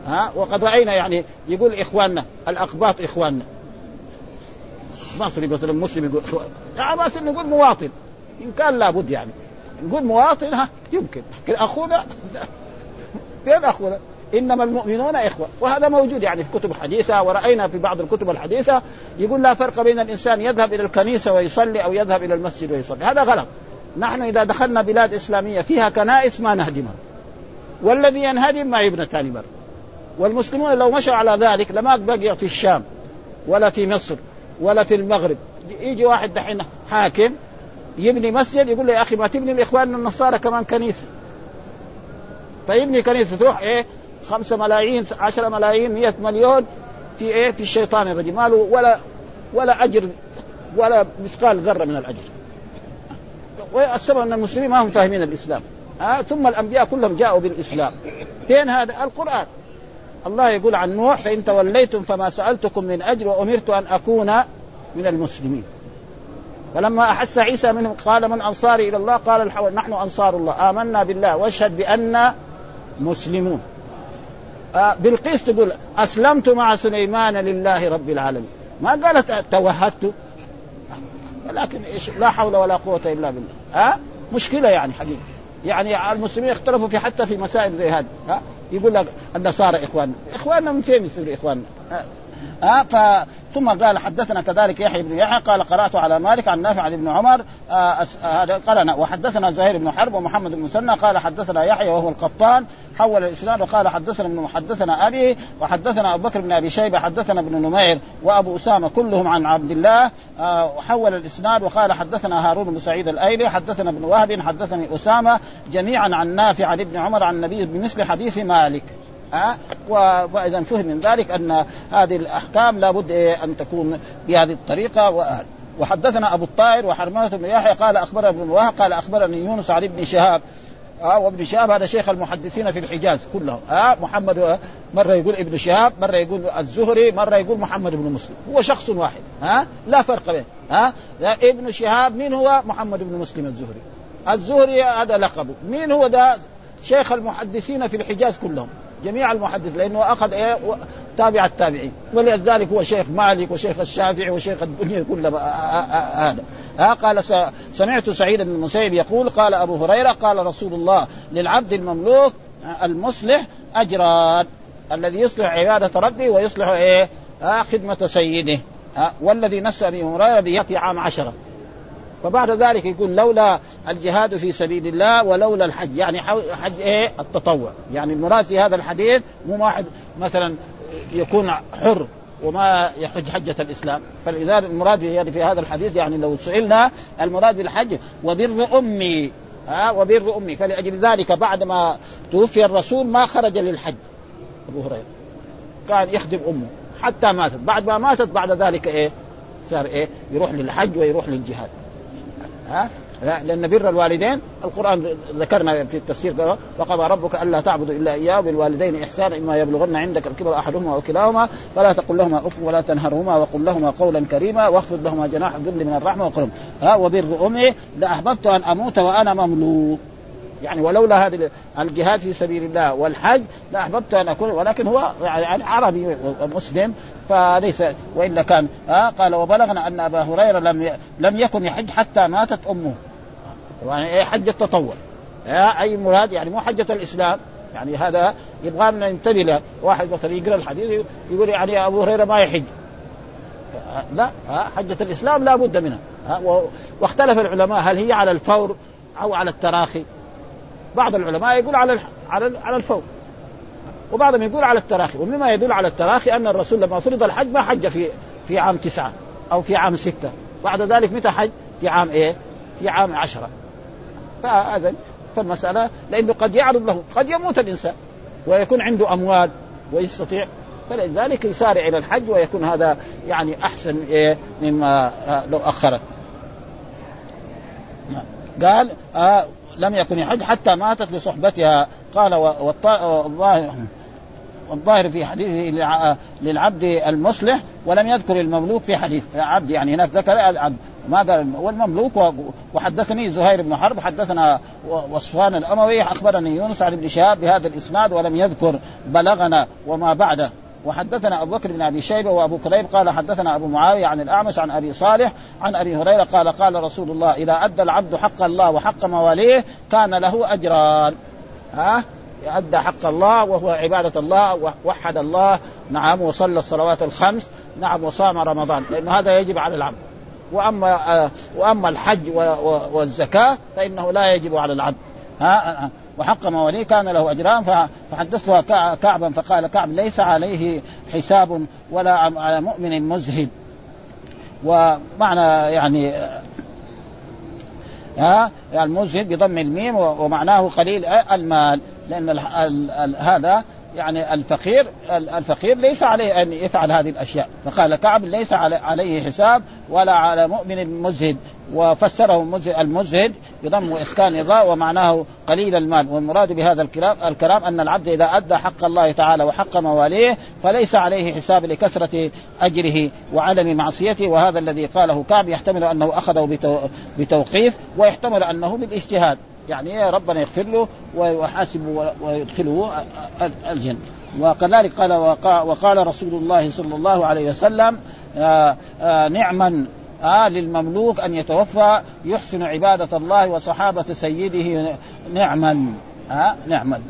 ها؟ وقد رأينا يعني يقول إخواننا الاقباط إخواننا. مصري مثلا مسلم يقول بس نقول مواطن. إن كان لابد يعني. نقول مواطن ها يمكن. لكن اخونا فين اخونا؟ إنما المؤمنون إخوة. وهذا موجود يعني في كتب حديثه ورأينا في بعض الكتب الحديثة. يقول لا فرق بين الإنسان يذهب إلى الكنيسة ويصلي أو يذهب إلى المسجد ويصلي. هذا غلط. نحن إذا دخلنا بلاد إسلامية فيها كنائس ما نهدمها. والذي ينهدم ما يبنى ثاني مرة. والمسلمون لو مشوا على ذلك لما بقي في الشام ولا في مصر. ولا في المغرب. يجي واحد دحين حاكم يبني مسجد يقول له يا أخي ما تبني لإخواننا النصارى كمان كنيسة. فيبني كنيسة تروح إيه؟ خمسة ملايين عشرة ملايين مئة مليون في إيه؟ في الشيطان الرجيم ما له ولا ولا أجر ولا مثقال ذرة من الأجر. والسبب أن المسلمين ما هم فاهمين الإسلام. آه ثم الأنبياء كلهم جاءوا بالإسلام. فين هذا؟ القرآن. الله يقول عن نوح فإن توليتم فما سألتكم من أجر وأمرت أن أكون من المسلمين. فلما أحس عيسى منهم قال من أنصاري إلى الله؟ قال الحواري نحن أنصار الله. آمنا بالله. واشهد بان مسلمون. آه بالقيس تقول أسلمت مع سليمان لله رب العالمين. ما قالت توهدت؟ ولكن إيش؟ لا حول ولا قوة إلا بالله. ها مشكلة يعني حقيقة. يعني المسلمين اختلفوا في حتى في مسائل زي هذه. ها يقول لك النصارى إخواننا. إخواننا من فين يصيروا إخواننا؟ ها ف ثم قال حدثنا كذلك يحيى بن يحيى قال قرأت على مالك عن نافع عن ابن عمر هذا قال وحدثنا زهير بن حرب ومحمد بن مسنى قال حدثنا يحيى وهو القطان حول الإسناد وقال حدثنا ابن حدثنا أبي وحدثنا أبو بكر بن أبي شيبة حدثنا ابن نمير وأبو أسامة كلهم عن عبد الله وحول الإسناد وقال حدثنا هارون بن سعيد الأيلي حدثنا ابن وهب حدثني أسامة جميعا عن نافع عن ابن عمر عن النبي بمثل حديث مالك. ها؟ وإذا فهم من ذلك أن هذه الأحكام لابد إيه أن تكون بهذه الطريقة. وحدثنا أبو الطاهر وحرملة بن يحيى قال أخبرنا ابن وهب قال أخبرني يونس عن ابن شهاب. آه وابن شهاب هذا شيخ المحدثين في الحجاز كلهم. آه محمد مرة يقول ابن شهاب مرة يقول الزهري مرة يقول محمد بن مسلم. هو شخص واحد ها؟ آه لا فرق بين ها؟ آه ابن شهاب مين هو؟ محمد بن مسلم الزهري. الزهري هذا لقبه. مين هو ده شيخ المحدثين في الحجاز كلهم. جميع المحدث لأنه أخذ إيه؟ تابع التابعين. ولذلك هو شيخ مالك وشيخ الشافعي وشيخ الدنيا كلها. هذا. ها قال سمعت سعيد بن المسيب يقول قال أبو هريرة قال رسول الله للعبد المملوك المصلح أجران الذي يصلح عبادة ربه ويصلح إيه؟ خدمة سيده. والذي نفس ابي هريره بياتي عام عشرة. فبعد ذلك يقول لولا الجهاد في سبيل الله ولولا الحج. يعني حج إيه؟ التطوع. يعني المراد في هذا الحديث مو واحد مثلا يكون حر وما يحج حجة الإسلام. فلذلك المراد يعني في هذا الحديث يعني لو سئلنا المراد بالحج وبر أمي. ها؟ وبر أمي. فلأجل ذلك بعد ما توفي الرسول ما خرج للحج. أبو هريرة. كان يخدم أمه. حتى ماتت. بعد ما ماتت بعد ذلك إيه؟ صار إيه؟ يروح للحج ويروح للجهاد. ها؟ لا لأن بر الوالدين القرآن ذكرنا في التفسير وقضى ربك ألا تعبدوا إلا إياه بالوالدين إحسانا إما يبلغن عندك الكبر أحدهما أو كلاهما فلا تقل لهما أف ولا تنهرهما وقل لهما قولا كريما واخفض لهما جناح الذل من الرحمة وقل ها وبر أمي لأحببت أن أموت وأنا مملوك. يعني ولولا هذا الجهاد في سبيل الله والحج لأحببت أن أكون ولكن هو يعني عربي ومسلم فليس والا كان ها قال وبلغنا أن أبا هريرة لم لم يكن يحج حتى ماتت أمه. يعني حج التطوع. أي مراد يعني مو حجة الإسلام. يعني هذا يبغى لنا ننتبه له. واحد مثلا يقرأ الحديث يقول يعني أبو هريرة ما يحج. لا حجة الإسلام لا بد منها. واختلف العلماء هل هي على الفور أو على التراخي. بعض العلماء يقول على على على الفور. وبعضهم يقول على التراخي. ومما يدل على التراخي أن الرسول لما فرض الحج ما حج في في عام تسعة أو في عام ستة. بعد ذلك متى حج؟ في عام إيه؟ في عام عشرة. فهذا فالمسألة لأنه قد يعرض له قد يموت الإنسان ويكون عنده أموال ويستطيع. فلذلك يسارع إلى الحج ويكون هذا يعني أحسن إيه؟ مما لو أخره. قال آه لم يكن يحج حتى ماتت لصحبتها. قال والظاهر والظاهر في حديثه للعبد المصلح ولم يذكر المملوك في حديث عبد. يعني هناك ذكر العبد. ما قال والمملوك وحدثني زهير بن حرب حدثنا وصفان الأموي أخبرني يونس عن ابن شهاب بهذا الإسناد ولم يذكر بلغنا وما بعده. وحدثنا أبو بكر بن أبي شيبة وأبو كريب قال حدثنا أبو معاوية عن الأعمش عن أبي صالح عن أبي هريرة قال قال رسول الله إذا أدى العبد حق الله وحق مواليه كان له أجران. ها؟ أدى حق الله وهو عبادة الله وحد الله. نعم وصلى الصلوات الخمس. نعم وصام رمضان. لأنه هذا يجب على العبد. وأما آه وأما الحج والزكاة فإنه لا يجب على العبد. ها؟ وحق مواليه كان له أجران فحدثتها كعبا فقال كعب ليس عليه حساب ولا على مؤمن مزهد ومعنى يعني ها يعني المزهد بضم الميم ومعناه قليل المال لأن ال ال ال هذا يعني الفقير الفقير ليس عليه أن يفعل هذه الأشياء. فقال كعب ليس عليه حساب ولا على مؤمن مزهد وفسره المزهد بضم واسكان الراء ومعناه قليل المال. والمراد بهذا الكلام الكلام أن العبد إذا أدى حق الله تعالى وحق مواليه فليس عليه حساب لكثرة أجره وعدم معصيته وهذا الذي قاله كعب يحتمل أنه أخذه بتوقيف ويحتمل أنه بالاجتهاد. يعني ربنا يغفر له ويحاسبه ويدخله الجنة. وكذلك قال وقال رسول الله صلى الله عليه وسلم آآ آآ نعما آه للمملوك أن يتوفى يحسن عبادة الله وصحابة سيده نعما آه نعما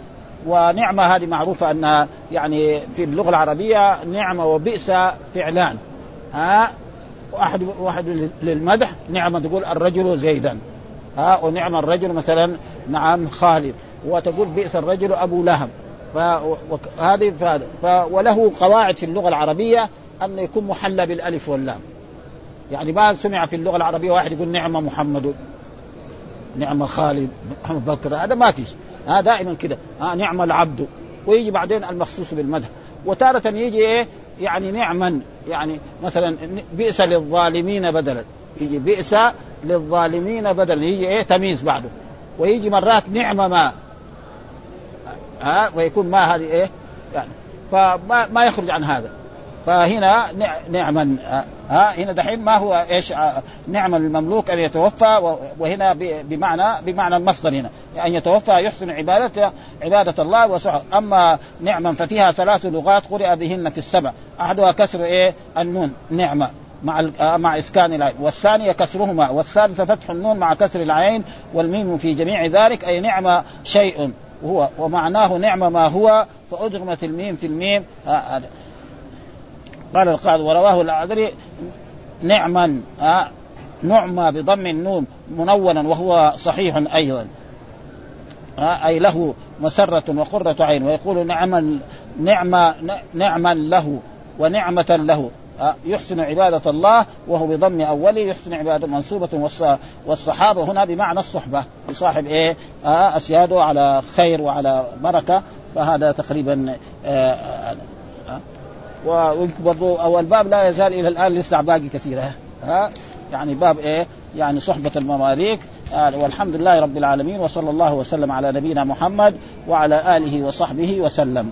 ونعمة هذه معروفة أنها يعني في اللغة العربية نعمة وبئس فعلان ها آه واحد واحد للمدح نعمة تقول الرجل زيدا ها آه ونعم الرجل مثلا نعم خالد وتقول بئس الرجل أبو لهب فهذه. وله قواعد في اللغة العربية أن يكون محلى بالألف واللام يعني ما سمع في اللغة العربية واحد يقول نعم محمد نعم خالد محمد بكر هذا ما فيش ها دائما كده. ها نعم العبد. ويجي بعدين المخصوص بالمدح. وتارة يجي إيه؟ يعني نعما. يعني مثلا بئس للظالمين بدلا. يجي بئس للظالمين بدلا. يجي إيه؟ تمييز بعده. ويجي مرات نعم ما. ها ويكون ما هذه إيه؟ يعني فما ما يخرج عن هذا. فهنا نعما ها هنا دحين ما هو إيش نعم المملوك أن يتوفى وهنا بمعنى بمعنى المصدر هنا. أن يتوفى يحسن عباده عبادة الله وسعه أما نعما ففيها ثلاث لغات قرئ بهن في السبع. أحدها كسر إيه؟ النون نعمة مع مع إسكان العين. والثانية كسرهما. والثالثة فتح النون مع كسر العين والميم في جميع ذلك أي نعم شيء. وهو ومعناه نعم ما هو فأدغمت الميم في الميم آه قال القاضي ورواه الأعذري نعما آه نعمى بضم النون منونا وهو صحيح أيضا. آه أي له مسرة وقرة عين ويقول نعما نعمة نعما له ونعمة له. آه يحسن عبادة الله وهو بضم أوله يحسن عبادة منصوبة والصحابة هنا بمعنى الصحبة بصاحب إيه؟ أسياده على خير وعلى بركة فهذا تقريبا الباب لا يزال إلى الآن لسه باقي كثيرة. ها؟ يعني باب إيه؟ يعني صحبة المماليك. آه والحمد لله رب العالمين وصلى الله وسلم على نبينا محمد وعلى آله وصحبه وسلم.